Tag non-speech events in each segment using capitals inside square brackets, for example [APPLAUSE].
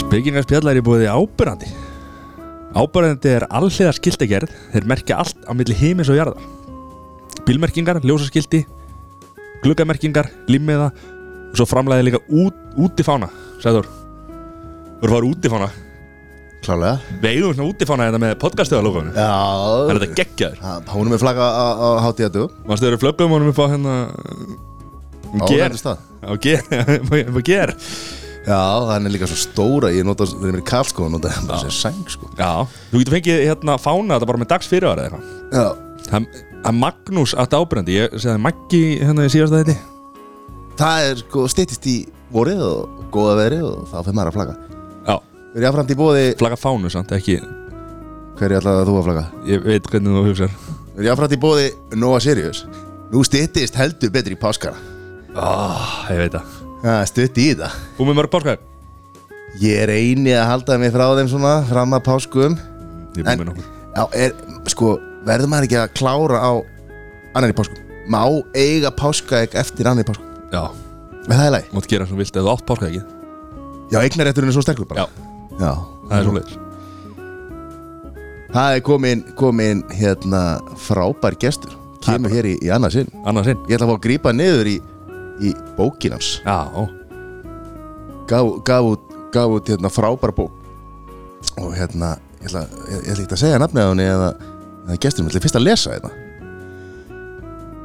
Spekingarspjallar er búið ábyrrandi Ábyrrandi er allhliða skiltagerð. Þeir merkja allt á milli heimis og jarðar. Bílmerkingar, ljósaskilti Gluggamerkingar, limmiða Og svo framlæði líka út, útifána Sæður Þú eru að fara útifána Klálega. Við eigum svona útifána þetta með podcastöðalókunum Já. Það er þetta geggjaður Hún er með flagga á, á hátíðatu Mástu þeir eru flöggum honum upp á hérna Á Ger? Þetta stað Á ger [LAUGHS] Á Já, hann er líka svo stóra Ég nota, ég er í Karlsko Nota hann bara sem sæng sko. Já. Þú getur fengið hérna fána þetta bara með dags fyrir ára eitthvað. Já. Það að Magnús átti ábyrjandi Ég segði Maggi hérna í síðasta þetta Það er sko styttist í vorið og góða verið og þá fyrir maður að flagga Við erum jáfnframt í bóði Flagga fánu samt ekki Hver er alltaf að þú að flagga? Ég veit hvernig þú hugsar. Við erum jáfnframt í bóði Nova Sirius? Nú styttist heldur betri í páskara oh, Ég veit það. Já, stutti í þetta Þú með mörg páskar? Ég er eini að halda mig frá þeim svona Fram að páskum. Ég er búin En- með nokkur. Já, er, sko, verður maður ekki að klára á annan í páskum? Má eiga páskaegg eftir annan í páskum? Já. Er það í lagi? Mátt gera sem vilt eða þú átt páska ekki Já, eignarétturinn er svo sterkur bara. Já Já, Það er svoleiðis. Það er komin, komin hérna frábær gestur. Kemur hér í, í annað sinn. Annars inn Ég ætla að fá að grípa niður í, í bókinans Já. Ó. Gaf, gaf út, gaf út hérna frábær bók. Og hérna Ég ætla, ég, ég ætla ekki að segja nafnið á henni eða, eða gesturinn, ég ætla fyrst að lesa þetta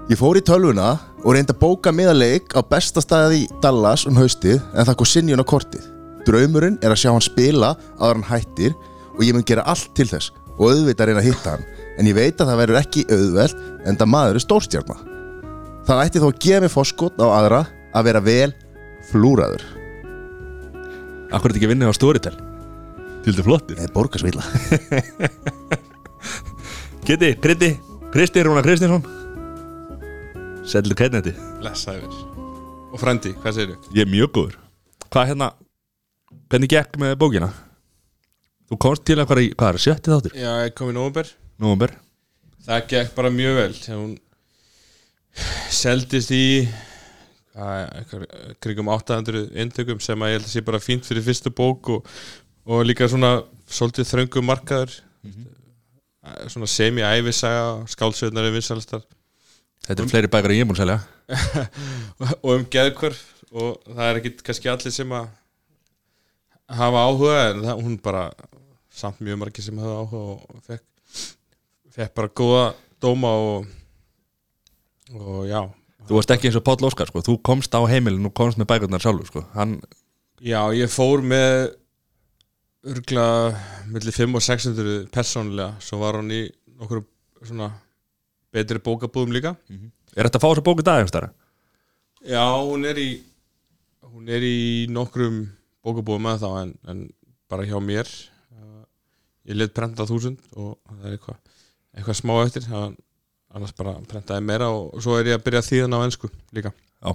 Ég fór í tölvuna og reyndi að bóka miðaleik á besta staði í Dallas um haustið en það kom sinjun á kortið. Draumurinn er að sjá hann spila áður hann hættir og ég mun gera allt til þess og auðvitað reyna að hitta hann en ég veit að það verður ekki auðvelt en það maður er stórstjarnar. Það ætti þó að gefa mig fórskot á aðra að vera vel flúraður. Akkur er þetta ekki vinnið á Storytel Til þetta flottir Það [LAUGHS] er borgarsvilla. Geti, Kristi Rúna Kristinsson Sellu kætneti Blessaður Og frendi, hvað segir þú? Ég er mjög góður Hvað hérna Hvernig gekk með bókina? Þú komst til að hvað er, hvað er sjötti þáttur? Já, ég kom í nóvember. Nóvember. Það gekk bara mjög vel Þegar hún seldist í eitthvað, krigum 800 eintökum sem að ég held að sé bara fínt fyrir fyrstu bók og, og líka svona svolítið þröngum markaður. Svona semi-ævisaga skálsveitnar er vinsalistar Þetta er fleiri bækur en ég að selja. [LAUGHS] Og um geðkvörf og það er ekki kannski allir sem að hafa áhuga en það, hún bara samt mjög margir sem hafa áhuga og fekk, fekk bara góða dóma og og já Þú varst ekki eins og Páll Óskar sko. Þú komst á heimilin og komst með bækurnar sjálfur sko. Hann, já, ég fór með örgla millir 5 og 600 persónulega, svo var hún í nokkur svona betri bókabúðum líka Er þetta að fá þessa bóku dag einhverstara? Já, hún er í hún er í nokkrum bókabúðum með þá en, en bara hjá mér. Uh, ég let prenta þúsund og það er eitthvað eitthvað smá eftir það, annars bara prentaði meira og svo er ég að byrja þýðan á ennsku líka. Já.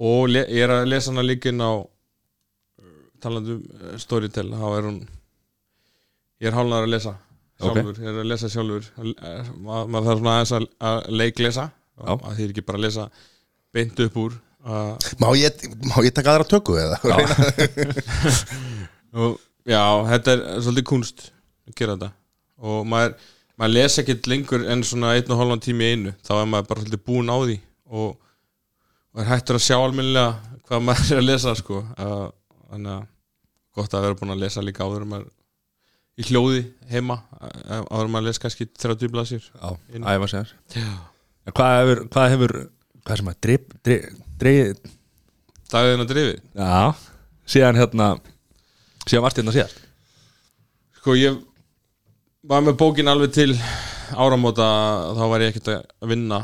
og ég er að lesa hana líka inn á uh, talandi um uh, Storytel þá er hún ég er hálnar að lesa sjálfur, ég er að lesa sjálfur uh, maður mað þarf svona aðeins að, leiklesa því er ekki bara að lesa beint upp úr uh, Má ég, má ég taka aðra tökku eða? og [LAUGHS] já, þetta er svolítið kunst að gera þetta. Og maður, maður les ekkert lengur en svona einn og hálfan tími í einu. Þá er maður bara svolítið búinn á því og, og er hættur að sjá almennilega hvað maður er að lesa sko. Uh, þannig að gott að vera búinn að lesa líka áður en maður í hljóði heima áður maður les kannski 30 blasir Já, æfa sér. Já. Hvað hefur, hvað hefur Hvað sem að drip, drip, drip daginn að drifið Já, síðan hérna Síðan varst hérna síðast. Sko ég var með bókin alveg til áramóta þá var ég ekkert að vinna.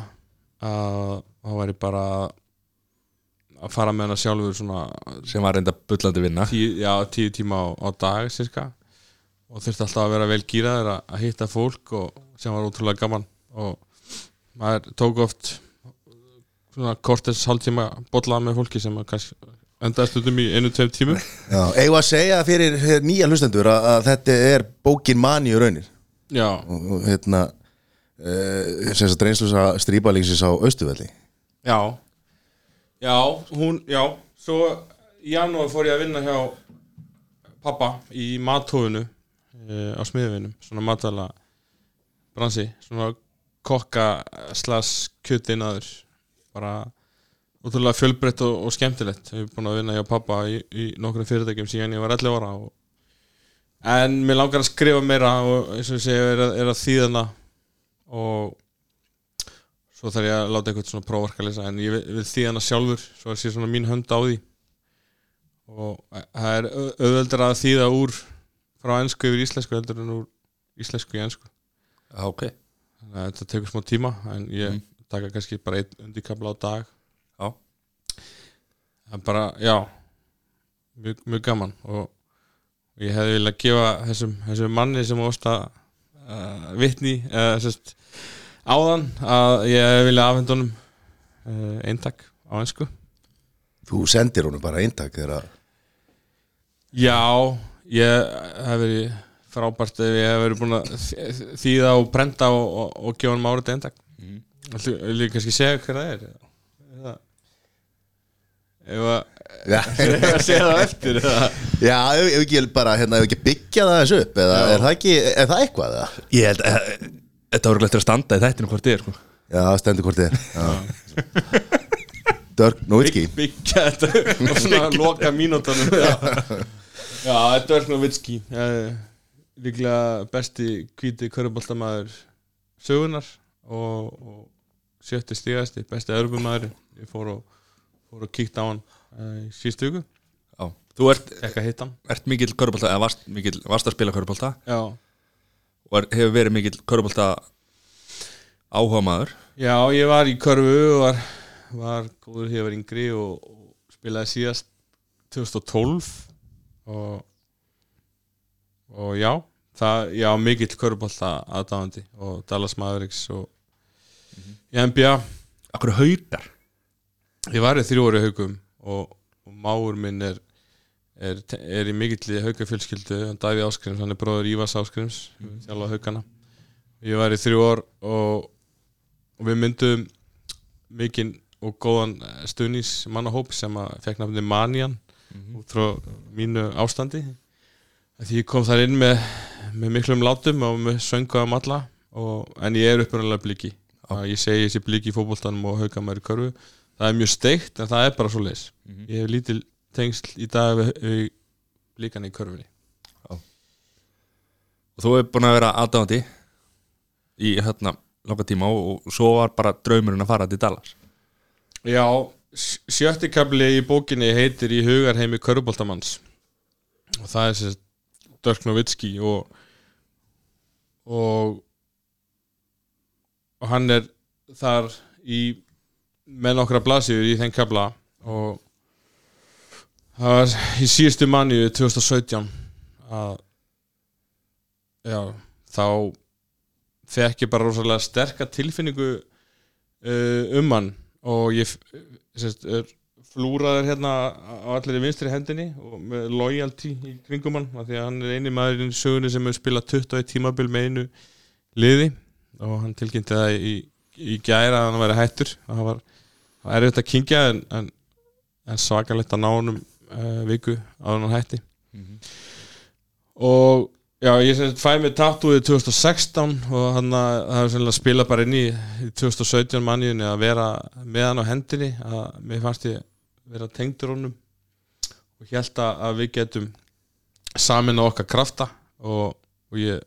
Að þá var ég bara að fara með hana sjálfur svona Sem var reynda bullandi vinna. Tíu, já, tíu tíma á, á dag cirka og þurfti alltaf að vera vel gýraður að, að hitta fólk og sem var ótrúlega gaman. Og maður tók oft svona kortins hálftíma bollað með fólki sem að endaði stundum í einu, tveim tímum. Já, eigum að segja fyrir, fyrir nýja hlustendur að, að þetta er bókin mani og raunir. Já, og, og hérna uh, sem sagt reynslusa strípalíksins á Austuvelli Já. Já, hún, já. Svo í janúar fór ég að vinna hjá pappa í mathófinu uh, á smiðvinum svona matala bransi svona kokka slas kjötinaður bara útrúlega fjölbreytt og, og skemmtilegt. Ég hef búin að vinna hjá pappa í, í nokkrum fyrirtækjum síðan ég var 11 ára og, en mér langar að skrifa meira og eins og segja er, er að þýðana og svo þarf ég að láta eitthvað svona prófarka að lesa en ég vil, vil þýðana sjálfur svo að sé svona mín hönd á því. Og það er au- auðveldar að þýða úr frá ennsku yfir íslensku heldur en úr íslensku í ennsku Já, ok. Þannig að þetta tekur smá tíma en ég Mm. Taka kannski bara einn undirkabla á dag Já. það er bara, já mjög, mjög gaman og ég hefði viljað gefa þessum, þessum manni sem óst að uh, vitni uh, sest, áðan að ég hefði viljað afhenda honum uh, eintak á einsku Þú sendir honum bara eintak þegar að Já, ég hef verið frábært ef ég hef verið búin að þýða og brenda og, og, og gefa hann árið eintak mm. Vil ég kannski segja hver það er? Eða Ef [LAUGHS] að segja það á eftir eða? já ef, ef ekki bara hérna, ef ekki byggja það þessu upp eða Já. er það ekki, er það eitthvað eða? Ég held að Þetta voru glættir að standa í þættinu hvort þið er sko. Já, stendur hvort þið er Já. Dörk Novitski Byggja þetta [LAUGHS] og svona loka mínútonum Já, Já þetta er svona vitski Líklega besti hvíti köruboltamaður sögunar og, og sjötti stigasti besti örgumæður ég fór og, fór og kíkt á hann uh, í síðustu viku, Já. Þú ert, ert mikill körubólta eða varst, mikill, varst að spila körubólta Já, og er, hefur verið mikill körubólta áhuga maður Já ég var í körfu og var, var góður þegar ég var yngri og, og spilaði síðast 2012 og og já það, já, mikill körfubolta aðdáðandi og Dallas Mavericks og í NBA Akkur haukar? Ég var í þrjú ári haugum og, og máur minn er, er, er í mikill haugafjölskyldu hann Davíð Áskrims, hann er bróður Ívars Áskrims þjálfa haugana ég var í þrjú ár og, og við myndum mikinn og góðan stuðnís mannahóp sem að fekk nafni Manjan út frá mínu ástandi. Því ég kom þar inn með, með miklum látum og með söngu um alla og, en ég er upprunalega bliki að ég segi þessi bliki í fótboltanum og hauga maður í körfu. Það er mjög steikt en það er bara svo leis ég hef lítil tengsl í dag við, við blíkan í körfunni. Og þú hefur búin að vera aðdáðandi í hérna langa tíma og, og svo var bara draumurinn að fara til Dallas. Já, sj- sjötti kabli í bókinni heitir í hugarheimi köruboltamanns og það er sér Dirk Nowitzki og og og hann er þar í með nokkra blasíður í þeim kabla og það var í síðustu manni 2017 að já, þá fekk ég bara rosalega sterka tilfinningu uh, um hann. Og ég sérst, flúraður hérna á allir vinstri hendinni og með loyalty í kringum hann því að hann er eini maðurinn í sögunni sem hefur spilað 21 tímabil með einu liði og hann tilkynnti það í, í gæra að hann væri hættur. Það var, var erfitt að kingja en, en, en svakalegt að ná honum uh, viku á hann hætti. Og já, ég sem sagt fæ mig tattúið 2016 og hann að spilað bara inn í, í 2017 manniðinni að vera með hann á hendinni að mér fannst ég vera tengdur honum og held að að við getum samin á okkar krafta og, og ég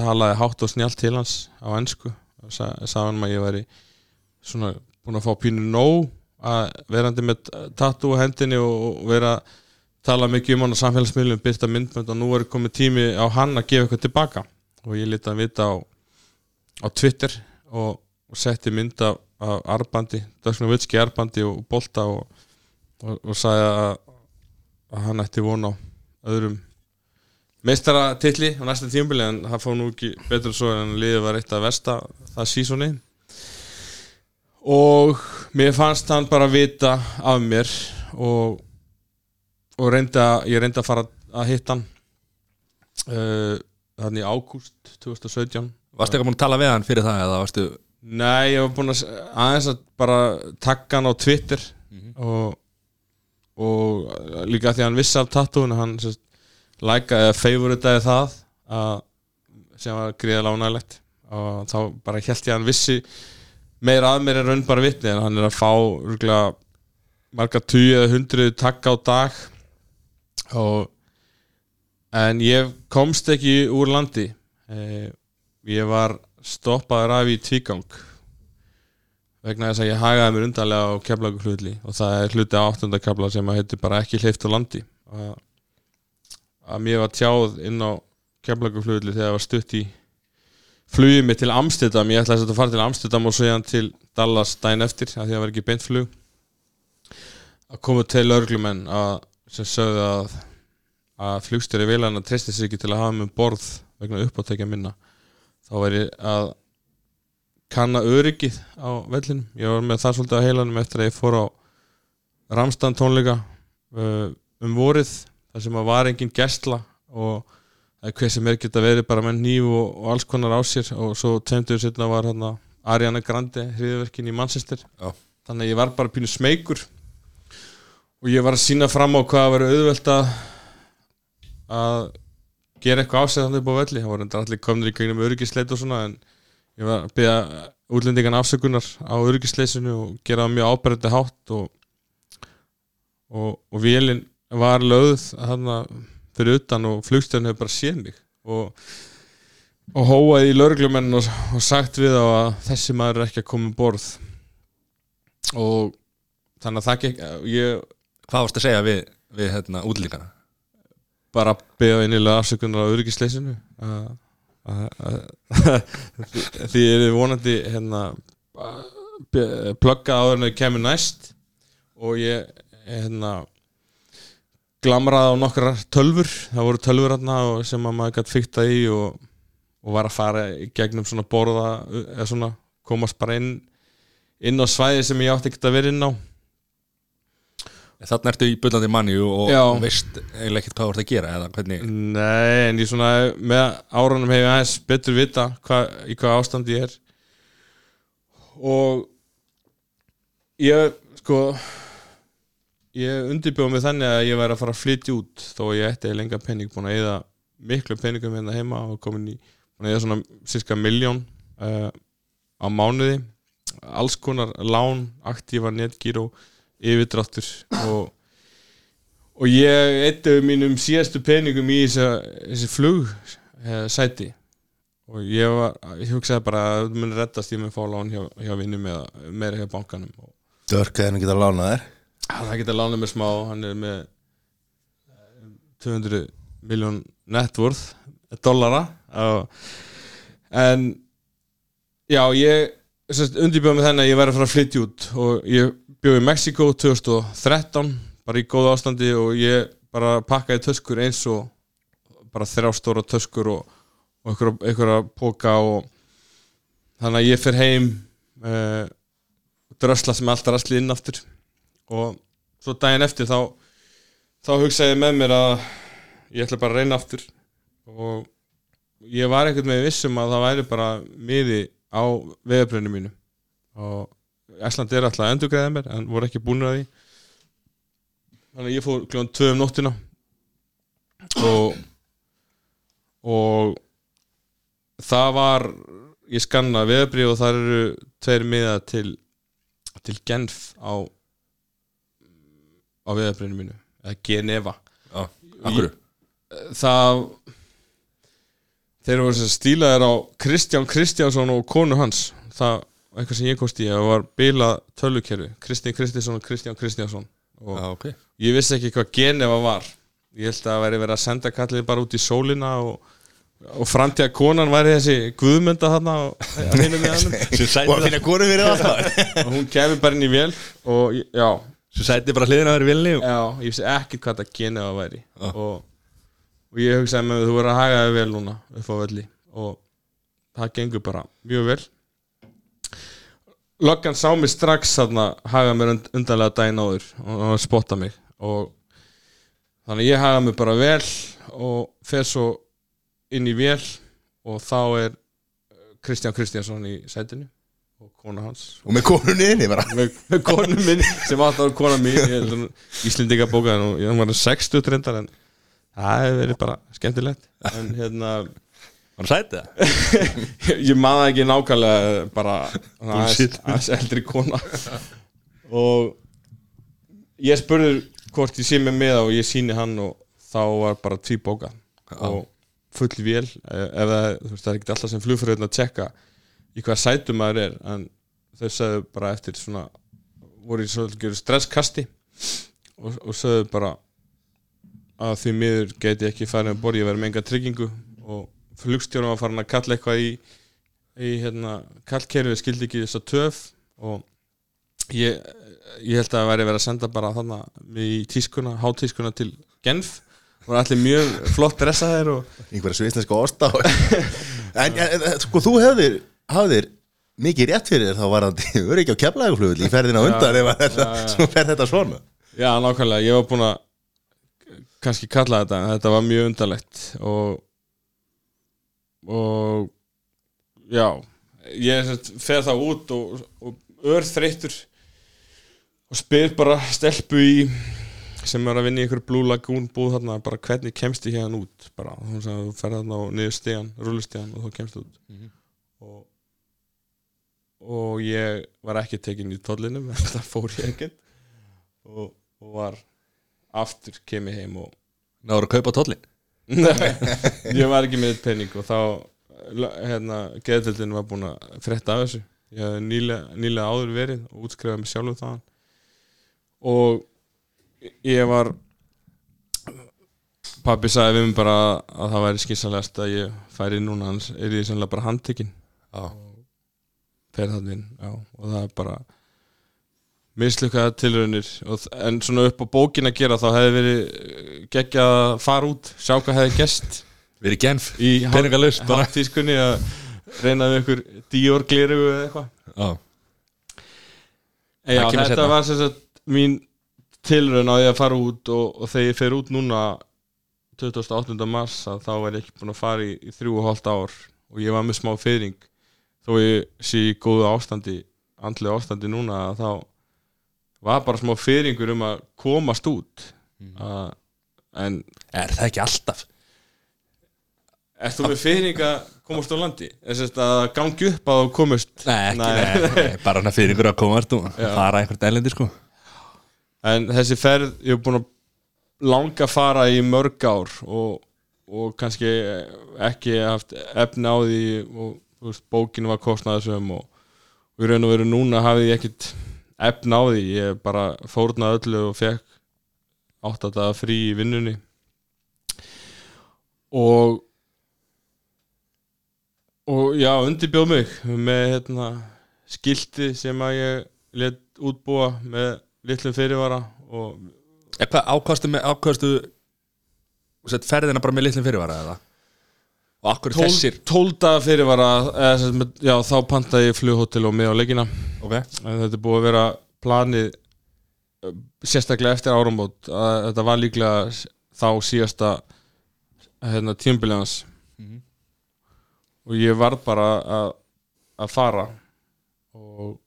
talaði hátt og snjált til hans á ennsku sa, sagði hann að ég væri svona búin að fá pínu nóg að verandi með tattoo á hendinni og, vera að tala mikið um hann á samfélagsmiðlum byrta myndbönd og nú er komið tími á hann að gefa eitthvað tilbaka. Og ég lítið að vita á, á Twitter og, og setti mynd af, arbandi, Döksna Vitski arbandi og bolta og, og, og sagði að, að hann ætti von á öðrum meistara titli á næsta tímabili en það fór nú ekki betur svo en liðið var eitt að versta það sísoni og mér fannst hann bara vita af mér og, og reynda, ég reyndi að fara að hitta hann uh, þannig ágúst 2017 Varstu eitthvað múin að tala við hann fyrir það eða varstu Nei, ég var búin að aðeins að bara takka hann á Twitter og, og líka því að hann vissi af tattúinu hann sérst, lækaði eða favoritaði það að, sem var gríðalega ánægilegt og þá bara held ég að hann vissi meira að mér en raun bara vitni en hann er að fá rúglega marga tugi eða hundruð takka á dag. Og en ég komst ekki úr landi. Eh, ég var stoppaður af í tvígang vegna þess að ég hagaði mér undarlega á keflagu hlutli og það er hluti á áttundakabla sem að heitir bara ekki hleyft á landi. Að, að mér var tjáð inn á keflagu hlutli þegar það var stutt í flugið mig til Amsterdam. Ég ætlaði að fara til Amsterdam og svo til Dallas daginn eftir að því að var ekki beint flug. Að koma til örglumenn að, sem sögðu að að flugstjóri vilana treysti sig ekki til að hafa með borð vegna uppáttekja minna. Þá væri að kanna öryggið á vellinum. Ég var með það svolítið á heilanum eftir að ég fór á Ramstan tónleika uh, um vorið þar sem að var engin gæstla og hver sem er geta verið bara með nýf og, og alls konar á sér. Og svo tveimtugur setna var hérna Ariana Grande hriðverkin í Manchester. Já. þannig að ég var bara pínu smeykur. Og ég var að sína fram á hvað að vera auðvelt að að gera eitthvað ásæðan upp á velli. Það voru allir komnir í gegnum öryggisleit og svona en ég var að byrja útlendingan afsökunar á öryggisleisinu og gera það mjög áberandi hátt og, og, og vélinn var lögð þarna fyrir utan og flugstjörn hefur bara séð mig og, og hóaði í lauruglumenn og, og sagt við á að þessi maður er ekki að koma um borð og þannig að það gekk ég Hvað varstu að segja við, við hérna, útlíkana? bara beða einilega afsökunar á öryggisleysinu því er þið vonandi hérna plugga en þau kemur næst og ég hérna glamraði á nokkrar tölfur það voru tölfur og sem að maður gætt fykta í og, og var að fara í gegnum svona borða eða svona komast bara inn inn á svæði sem ég átti ekkert að vera inn á. Þannig ertu í bullandi manni og, Já. veist eiginlega ekkert hvað þú ert að gera eða hvernig Nei, en ég svona með árunum hef ég aðeins betur vita hva, í hvað ástand ég er. Og ég sko ég undirbjóð mig þannig að ég væri að fara að flytja út þó að ég ætti lenga penning búin að eða miklu penningum hérna heima og komin í að eða svona cirka miljón uh, á mánuði. Alls konar lán, aktífa netgíró yfirdráttur og og ég eittu mínum síðastu peningum í þessi, þessi flug eh, og ég var, ég hugsaði bara að mun reddast ég mun fá lán hjá, hjá vinnum eða meira hjá bankanum hefði geta lánað þér það geta lánað mér smá, hann er með eh, 200 miljón networth dollara. En já, ég undirbjóð mig þannig að ég væri að fara að flytja út. Og ég bjóð í Mexiko 2013 bara í góða ástandi. Og ég bara pakkaði töskur eins og bara þrjá stóra töskur og, og einhverja, einhverja póka og þannig að ég fer heim uh, drösla sem alltaf rasli inn aftur og svo daginn eftir þá þá hugsaði ég með mér að ég ætla bara að reyna aftur. Og ég var einhvern veginn vissum að það væri bara miði á vegabröðinu mínu. Og Æsland er alltaf að endurgræða mér en voru ekki búin að því. Þannig að ég fór kljóðan 2 um nóttina. Og og það var ég skanna veðabrið og það eru tveir miða til til Genf á á veðabriðinu mínu eða Geneva. Já, akkur það þeir voru sem stílaðir á Kristján Kristjánsson og konu hans. Það var eitthvað sem ég kosti í að var bila tölukerfi Kristján Kristjánsson og Kristján Kristjánsson. Og Já, ok. ég vissi ekki hvað Geneva var. Ég held að það væri verið að senda kallið bara út í sólina og, og framtíða konan væri þessi guðmynda hannum Og að finna konu fyrir það. [LAUGHS] Og hún kemur bara inn í vél og ég- já, Svo sæti bara hliðina þér í vilni og... já, ég vissi ekki hvað það Geneva væri. Já. og, og ég hugsaði með þú verður að haga þig vel núna upp á velli. Og það gengur bara mjög vel. Löggan sá mig strax þarna haga mér und undarlega daginn áður og og spotta mig. Og þannig að ég haga mig bara vel og fer svo inn í vél og þá er Kristján Kristjánsson í sætinu kona hans. Og með konunni með, með konu minn sem átt að kona mín ég held að Íslendinga bókaði nú ég var 60 trendar en það hefur verið bara skemmtilegt. En hérna Var hann sætið [LAUGHS] það? ég, maður ekki nákvæmlega bara aðeins eldri kona. Og ég spurði hvort ég sé með með og ég síni hann og þá var bara tví bóka og full vél ef ef það, þú veist, það er ekki alltaf sem flugfröðin að tjekka í hvað sætum maður er en þau sagðu bara eftir svona voru í svolítið stresskasti og, og sagðu bara að því miður geti ekki farið að borði að vera með enga tryggingu og flugstjórum var farin að kalla eitthvað í, í hérna, kallkerfi skildi ekki þess að töf og ég, ég held að það væri verið að senda bara þannig í tískuna, hátískuna til Genf. Voru allir mjög flott dressaðir og Einhverja svisneska osta [LAUGHS] En, en, en sko, þú hefðir hafðir mikið rétt fyrir þér þá var það [LAUGHS] öryggi á keflæguflugul í ferðina á undan ef þetta, já. svo [LAUGHS] fer þetta svona? Já, nákvæmlega, ég var búinn að kannski kalla þetta, en þetta var mjög undarlegt og og já, ég fer það út og, og örþreyttur og spyr bara stelpu í sem er að vinna í ykkur Blue Lagoon búð þarna, bara hvernig kemst ég hérna út? Bara, hún sagði að þú ferð þarna á niður stegan rúlustegan og þú kemst út. Og og ég var ekki tekin í tollinum [LAUGHS] þetta fór ég ekkert. Og, og var aftur kemur heim og Náður að kaupa tóllin Nei, ég var ekki með penning og þá hérna, geðdeldin var búin að frétta af þessu. Ég hafði nýlega, nýlega áður verið og útskrifaði mig sjálfur þaðan. Og ég var pappi sagði við mig bara að það væri skissalegast að ég færi núna hans er ég sannlega bara handtekinn. Já. Fer þannig inn já, og það er bara mislukkaða tilraunir en svona upp á bókin að gera þá hefði verið geggja að fara út sjá hvað hefði gest Við erum genf í Peningalaust bara. háttískunni að reyna við ykkur díor gliru eða eitthvað En Já, Það þetta seinna. var sem sagt mín tilraun á því að fara út og, og þegar ég fer út núna 28. mars að þá er ég ekki búin að fara í, í þrjú og hálft ár og ég var með smá fyrring þó ég sé í góðu ástandi andlega ástandi núna að þá var bara smá fyrringur um að komast út mm. en Er það ekki alltaf? ert þú með fyrring að komast á landi? að gangi upp að þú komast Nei, ekki, nei, nei, bara hann að fyrir ykkur að koma þú Já. fara einhvern dælendi sko En þessi ferð, ég hef búin að langa að fara í mörg ár og, og kannski ekki haft efni á því og veist, bókinu var kostnaðisum og, og í raun og veru núna hafði ég ekkit efni á því, ég bara fórnaði öllu og fekk átt að það frí í vinnunni og og já, undirbjóð mig með hérna, skilti sem að ég let útbúa með litlum fyrirvara og Er hvað ákvastu sett ferðina bara með litlum fyrirvara eða? Og akkur tól, þessir? tólda fyrirvara eða, sem sagt, já, þá pantaði ég flughótel og með á leikina. Ok. En þetta er búið að vera planið eh, sérstaklega eftir áramót. Að þetta var líklega þá síðasta hérna, tímbilið hans. Mhm. og ég var bara að, að fara. Og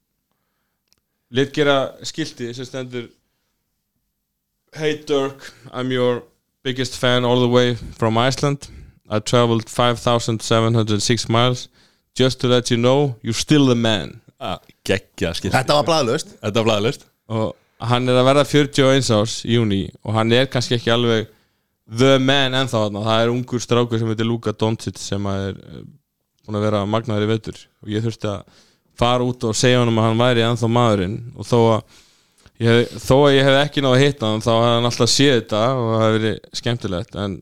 lit gera skilti sem stendur Hey Dirk, I'm your biggest fan all the way from Iceland I traveled 5,706 miles just to let you know you're still the man. Gekkja skil Þetta var blæðlust Þetta var blæðilegt og hann er að verða 41 árs í júni og hann er kannski ekki alveg the man ennþá þarna. Það er ungur strákur sem heitir Luka Doncic sem að er eh, búin að vera magnaður í vetur. Og ég þurfti að fara út og segja honum að hann væri ennþá maðurinn. Og þó að ég hef, þó að ég hef ekki náða að hitta hann þá hafði hann alltaf séð þetta og það hefði verið skemmtilegt. En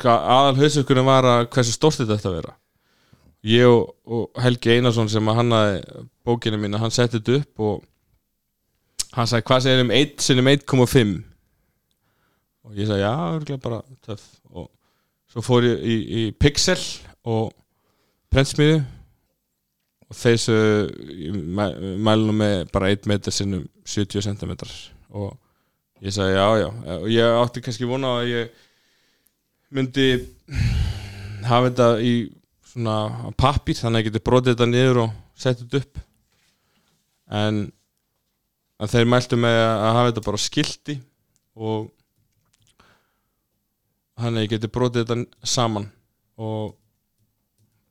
aðal hausökurinn var að hversu stórt þetta ætti að vera. Ég og, og Helgi Einarsson sem að hannaði bókina mína, hann setti þetta upp og hann sagði hvað segir um 1 sinum 1,5 og ég sagði já, örgulega bara töff. Og svo fór ég í, í Pixel og prentsmiðu og þessu mælunum með bara 1 metr sinnum 70 cm og ég sagði já, já. Og ég átti kannski vona að ég myndi hafa þetta í svona pappir þannig að ég geti brotið þetta niður og sett þetta upp en, þeir mæltu með að hafa þetta bara á skilti og þannig að ég geti brotið þetta saman og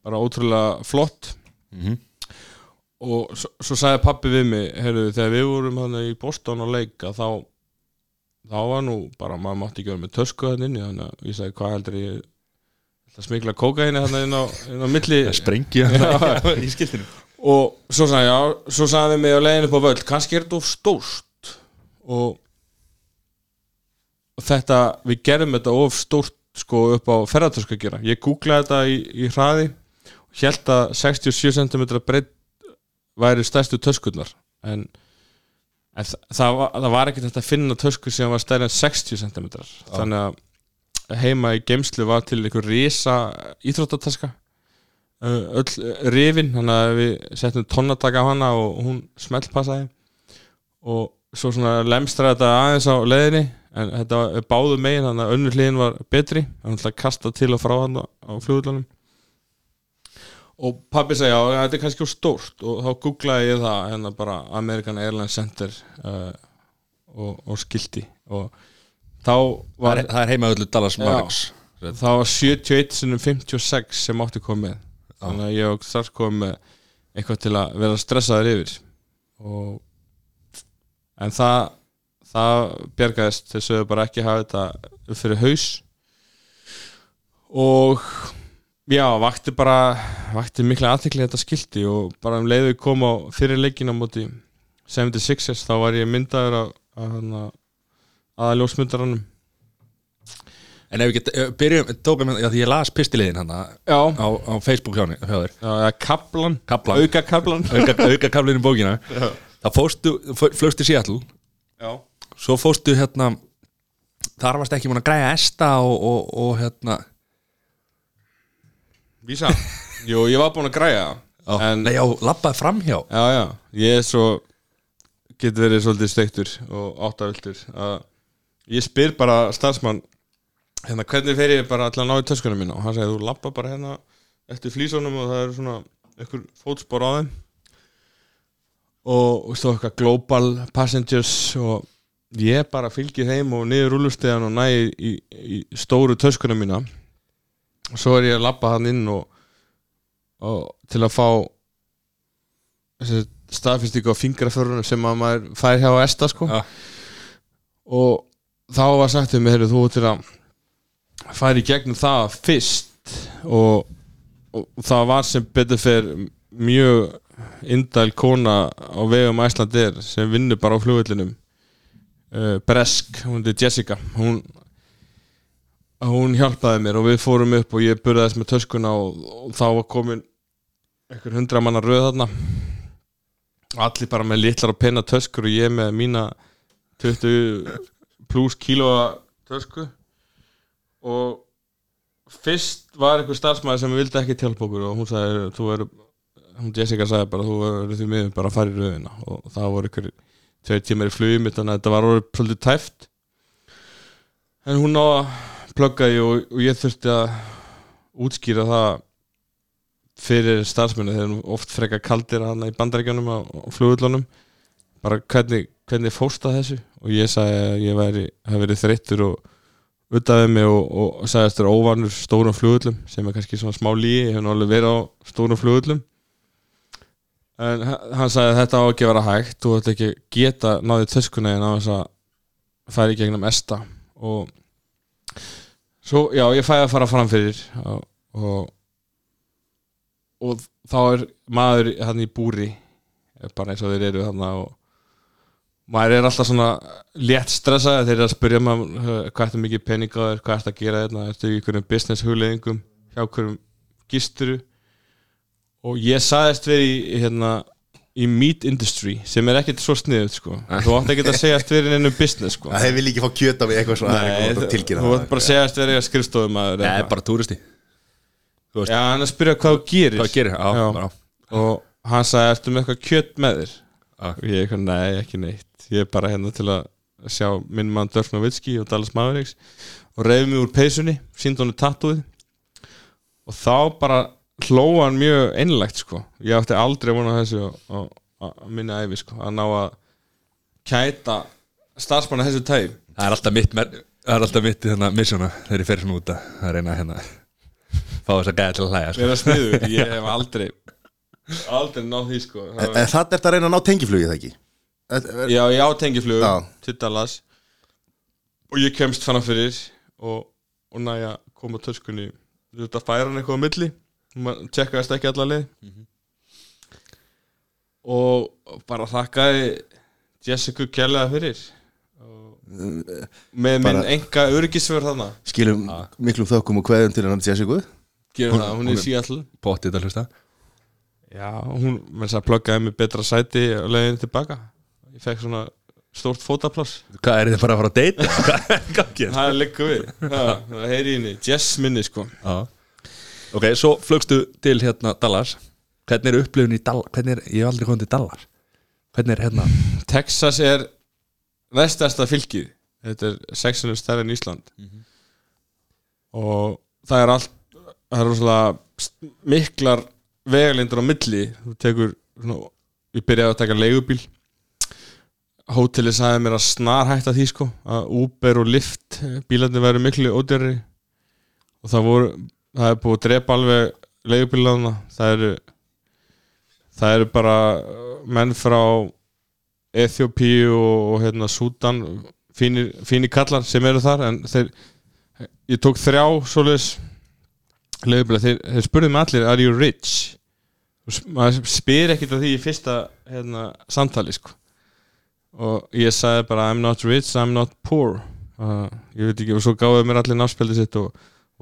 bara ótrúlega flott Mhm. og svo, svo sagði pappi við mig heyrðu, þegar við vorum í Boston og leika þá þá var nú bara, maður mátti ekki vera með tösku þannig inni, þannig að ég sagði hvað heldur ég ætla að smikla kókaini þannig inn á, inn á milli? Það sprengja. [LAUGHS] [LAUGHS] Í skiltinu. Og svo sagði já, svo sagði mig á leiðinu upp á völd, kannski er þetta of stórt. Og, og þetta, við gerum þetta of stórt sko upp á ferðartösku að gera ég googlaði þetta í, í hraði og held að 67 cm breytt væri stærstu töskurnar. En, en það, var, það var ekki þetta að finna tösku sem var stærri en 60 cm þannig að heima í geimslu var til einhver risa íþróttataska. Uh, öll rifin þannig að við settum tónnataka á hana og hún smellpassaði. Og svo svona lemstra þetta aðeins á leiðinni en þetta var báðu megin þannig að önnur hliðin var betri. Þannig að kasta til og frá hann á flugulunum og pabbi sagði já þetta er kannski stórt. Og þá googlaði ég það hérna bara American Airlines Center uh, og, og skildi og þá Það var það er heima öllu Dallas. Mavericks. Það var 71 sinum 56 sem átti komið þannig að ég og strax komið eitthvað til að vera stressaður yfir. Og en það það bjargaðist. Þess að bara ekki hafa þetta fyrir haus. Og já, vakti bara vakti mikla aðtekli þetta skilti og bara um leiðu kom á fyrir leikin á móti 76ers þá var ég myndaður af, af aðaljósmyndaranum En ef við getum, byrjum, tókum já, því ég las pistilegin hann á, já, á Facebook hjá, hjá þér. Já, eða kaplan. Kaplan, auka kaplan. [LAUGHS] Auka, auka kablin í bókina. Það fóstu, fó- flögstu Seattle. Já, Svo fóstu hérna Þar varst ekki múin að græja esta og, og, og hérna vísa? Jú, ég var búin að græja. Á, En- Nei, já, labbaði framhjá. Já, já, ég er svo getur verið svolítið steiktur og áttaviltur ég spyr bara starfsmann hérna, hvernig fer ég bara til að ná í töskunum mína? Og hann segir, þú lappa bara hérna eftir flýsónum og það eru svona einhver fótspor á þeim. Og, og stóð eitthvað global passengers og ég bara fylgi þeim og niður rúlustegan og næ í, í, í stóru töskunum mína svo er ég að lappa hann inn og, og til að fá staðfyrstíku á fingraförunum sem að maður fær hjá Esta sko. Já. og þá var sagt um mig, heyrðu, þú til að fara í gegnum það fyrst. Og, og það var sem betur fyrir mjög indæl kona á vegum Æslandir sem vinnur bara á flugvöllinum uh, Bresk, hún er Jessica. Hún hún hjálpaði mér og við fórum upp og ég burðaðist með töskuna og, og þá var komin einhver hundra manna röð þarna. Allir bara með litlar og penna töskur og ég með mína 20 pluss kílóa tösku. Og fyrst var einhver starfsmæður sem vildi ekki hjálpa okkur og hún sagði, þú er hún Jessica sagði bara, þú er því miður bara að fara í röðina. Og það voru einhver tveir tímar í flugum, þannig að þetta var orðið svolítið tæft. En hún náða pluggaði og, og ég þurfti að útskýra það fyrir starfsmennu nú oft freka kaldir hana í bandaríkjunum og, og flugullunum bara hvernig, hvernig fórst að þessu? Og ég sagði að ég væri, hef verið þreyttur og uttaði mig og, og sagði að þetta er óvanur stórum flugullum sem er kannski svona smá líi, ég hef alveg verið á stórum flugullum en hann sagði að þetta á ekki að vera hægt þú ætti ekki geta náðið töskuna en á þess að færi gegnum esta. Og svo, já, ég fæði að fara fram fyrir og, og og þá er maður hann í búri bara eins og þeir eru hann og maður er alltaf svona létt stressað þeir eru að spyrja maður uh, hvað ertu mikið pening á þér, hvað ertu að gera þetta ertu í einhverjum business hugleðingum hjá einhverjum gisturu? Og ég saðist verið í hérna í meat industry sem er ekkert svo sniðut sko. Þú átt ekki að segjast verið ennum business sko. Það vil ekki fá kjöta við eitthvað svona Nei, þú það. átt bara að segjast verið að skrifstofum að Nei, bara túristi. Já, hann er að spyrja hvað þú gerir. Hvað gerir? Já, Já. bara og hann sagði, ertu með eitthvað kjött með þér? Já. og ég eitthvað, nei, ekki neitt. Ég er bara hérna til að sjá minn mann Dörf Novitski og Dallas Mavericks. Og reyði mig úr peysunni, síndi honum tattúið og þá bara hlóan mjög einlægt sko. Ég átti aldrei vona þessu á, á, á minni æfi sko. Að ná að kæta starfsmanna þessu tæg Það er alltaf mitt Það er alltaf mitt í þarna missjóna þegar ég fer svona út að að reyna að hérna fá þess að gæða til að hlæja sko. vera sniður, ég hef aldrei aldrei náð því sko. En Það- er að reyna að ná tengiflugið það ekki? Þetta- Já, ég á tengiflug Já. til Dallas. Og ég kemst fann fyrir og, og næja koma töskunni. Þú veist að færa hann eitthvað á milli tjekkaðist ekki alla leið. Og bara þakkaði Jessica kjærlega fyrir. Og með minn enga öryggisför þarna. Skilum miklum þökkum og kveðum til hennar Jessica. Gerum það, hún er í Seattle Pottið að hlusta. Já, hún með þess að pluggaði mig betra sæti og leiðin tilbaka. Ég fekk svona stórt fótapláss Hvað er þið bara að fara að deyta? [LAUGHS] Hvað er gangið? það er líka við. Það, það heyri henni, Jess minni sko. Já Ok, svo flögstu til hérna Dallas. Hvernig er upplifun í Dallas? Hvernig er, ég hef aldrei komið til Dallas. Hvernig er hérna? Texas er vestasta fylkið. Þetta er sexunum stærri en Ísland. Og það er allt það er st- miklar vegalindur á milli. Þú tekur svona, ég byrjaði að taka leigubíl. Hótelið sagði mér að snar hætta því sko að Uber og Lyft bílarnir væri miklu ódýrri og það voru það er búið að drepa alveg leigubílarna það eru það eru bara menn frá Eþjópíu og, og hérna Súdan fínir, fínir kallar sem eru þar en þeir, ég tók þrjá svoleiðis leigubíla, þeir, þeir spurðu mig allir are you rich? Maður spyr ekkert af því í fyrsta hérna, samtali sko. Og ég sagði bara I'm not rich, I'm not poor. Uh, ég veit ekki og svo gáðu mér allir náspjaldi sitt og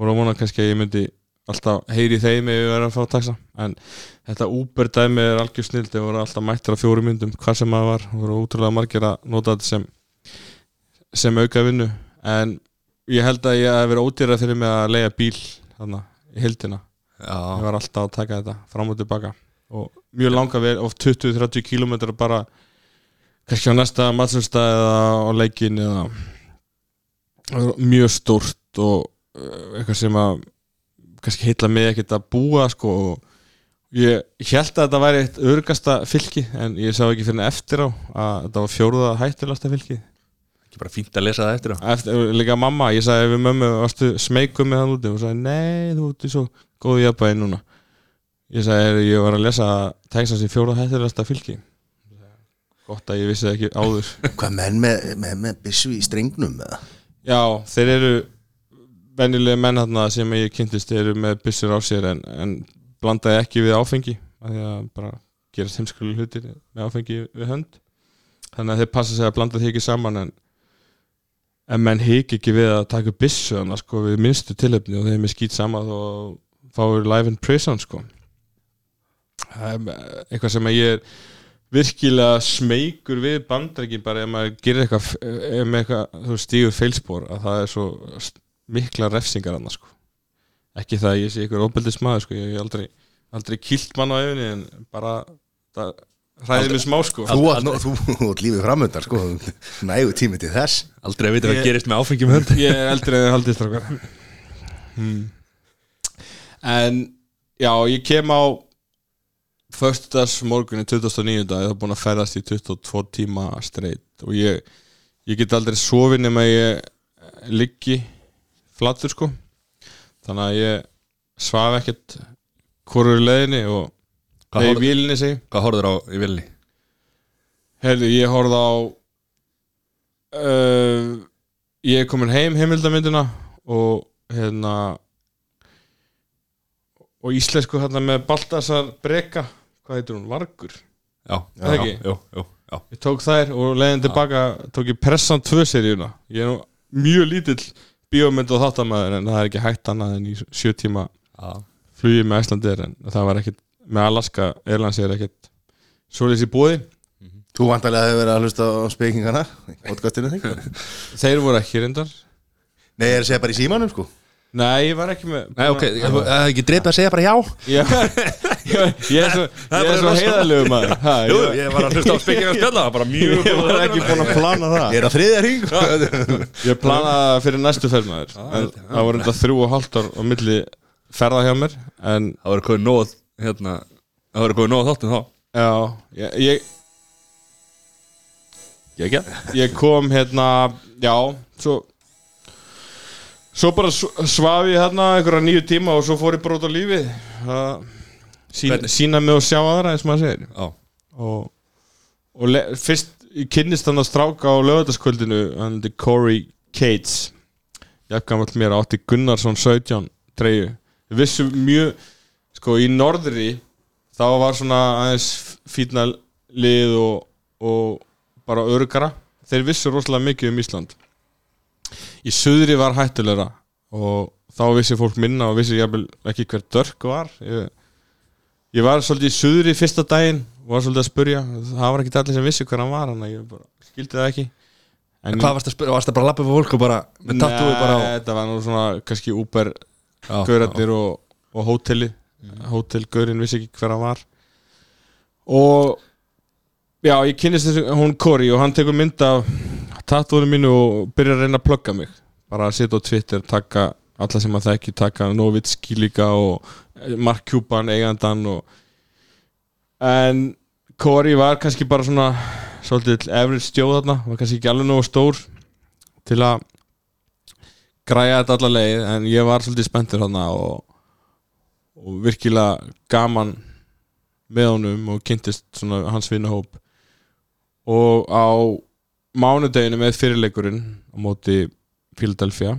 voru að vona kannski að ég myndi alltaf heyri þeim ef ég verið að fá að taxa. En þetta Uber dæmi er algjör snild þeir voru alltaf mættir á fjórum myndum hvað sem maður var, voru ótrúlega margir að nota þetta sem sem auka vinnu. En ég held að ég hef verið ódýrað fyrir mig að leiða bíl þarna í hildina ég Já var alltaf að taka þetta fram og tilbaka. Og mjög langa verið of 20-30 km bara kannski á næsta matsunstað eða á leikin eða mjög stórt og eitthvað sem að kannski heitla mig ekkert að búa sko og ég held að þetta væri eitt örgasta fylki en ég sá ekki fyrir eftir á að þetta var fjóruða hættilasta fylki Ekki bara fínt að lesa það eftir á. Eftir, líka mamma, ég sagði við mömmu varstu smeykum með hann úti? Og hún sagði nei, þú ert í svo góðu jafnvægi núna. Ég sagði, "Heyrðu, ég var að lesa Texas í fjóruða hættilasta fylki. Gott að ég vissi það ekki áður. Hvað menn með, með, með byssu í strengnum eða? Já, þeir eru venjulega menn þarna sem ég kynntist eru með byssur á sér en, en blandaði ekki við áfengi af því að bara gera heimskulega hlutir með áfengi við hönd. Þannig að þeir passa sig að blanda því ekki saman en, en menn hiki ekki við að taka upp byssu þannig sko við minnstu tilöfni og þeim er skýt sama þá fáur live in prison sko. Eitthvað sem að ég er virkilega smeykur við bandarækin bara ef maður gerir eitthvað ef þú stígur feilspor að það er svo mikla refsingar annars sko. Ekki það að ég sé ykkur óbeldis maður sko. Ég hef aldrei, aldrei kilt mann á efinni en bara það hræðir mig smá sko. Þú átt lífið framöndar sko. [LAUGHS] Nægu tími til þess. Aldrei að vita hvað gerist með áfengjum hönd ég er eldri en þið haldið strákar. Hmm. en já, ég kem á föstudags morgunni 2009 dag, ég hef búin að ferðast í 22 tíma streitt og ég, ég get aldrei sofið nema ég liggi flattur sko. Þannig að ég svaf ekkert hvorur leiðinni og Hvað nei, horfðu- vílinni sig Hvað horfður á í vilni? Herðu, ég horfði á uh, Ég er komin heim heimildamyndina og hérna og íslensku hérna með Baltasar Breka. Hvað heitir hún? Vargur? Já, ekki? Jú, jú, já. Ég tók þær og leiðin tilbaka tók ég Pressan 2 seríuna. Ég er nú mjög lítill bíómynd og þáttamæður en það er ekki hægt annað en í sjö tíma Já, flugi með Æslandir en það var ekkit með Alaska Airlines er ekkit svoleiðis í búði Þú vantarlega hefur verið að hlusta á spekingana Podcastinu þig Þeir voru ekki reyndar. Nei, ég er að segja bara í símanum sko Nei, ég var ekki með Nei, ok, það er ekki dreipið að segja bara já. Ég, [LAUGHS] ég, ég er svo, [LAUGHS] ég er svo heiðalegu maður. Ha, Jú, ég, ég var að hlusta á spekinga spjalla bara mjög [LAUGHS] ég var ekki búin að plana það. Ég er á þriðja hring. Ég planaði það fyrir næstu ferð maður. En það voru þetta þrjú og hálft ár á milli ferða hjá mér en Það verður komið nóð hérna Það verður komið nóð þáttum þá. Já, ég, ég, Ég ég kom hérna já, svo svo bara sv- svaf ég hérna einhverja nýju tíma og svo fór ég bara út á lífið. Að sína, sína mig og sjá aðra eins og maður segir. Já. Og, og le, fyrst kynnist hann að stráka á lögataskvöldinu hann er Corey Cates. Jafngamall mér átti Gunnarsson 17 treyju. Við vissum mjög sko í norðri þá var svona aðeins fítna lið og, og bara örugara þeir vissu rosalega mikið um Ísland í suðri var hættulegra og þá vissi fólk minna og vissi ekki hver dörk var. Ég, ég var svolítið í suðri fyrsta daginn og var svolítið að spurja. Það var ekki allir sem vissi hver hann var hann ég bara skildi það ekki. En Hvað varst að spyrja? Varst að bara lappa upp á fólk og bara Með tattúi bara á þetta var nú svona kannski Já, gaurarnir og, og hóteli. Hótelgaurin vissi ekki hver hann var. Og já, ég kynist þessu hún Kori og hann tekur mynd af tattúinu mínu og byrjar að reyna að plugga mig. Bara að setja á Twitter, taka alla sem að þekki, taka Novitski líka og Mark Cuban eigandan og en Kori var kannski bara svona svolítið average stjóð þarna var kannski ekki alveg nógu stór til að græja þetta alla leið en ég var svolítið spenntur þarna og, og virkilega gaman með honum og kynntist svona hans vinnahóp og á mánudeginu með fyrirleikurinn á móti Philadelphia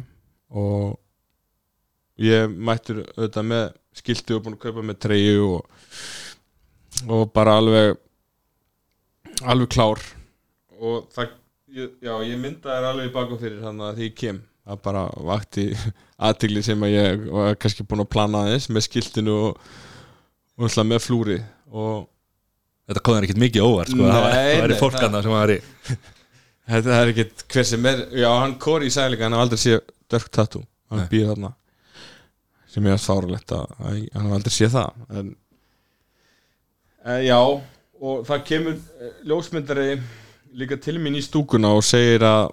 og ég mættur auðvitað með skilti og búin að kaupa með treyju og, og bara alveg alveg klár. Og það, já, ég mynda þær alveg í bakum fyrir þannig að því ég kem. Það bara vakti [LAUGHS] aðtigli sem að ég var kannski búin að plana aðeins með skiltinu og, og með flúri. Og Þetta kom þér ekkert mikið óvart sko. Nei, Það það væri fólk það- annað sem var í þetta er ekkert hver sem er já, hann Kori sagði líka, hann hafði aldrei séð Dirk Tattoo, hann Nei. býr þarna. Sem ég að að hann hafði aldrei séð það. En, en já og það kemur eh, ljósmyndari líka til mín í stúkuna og segir að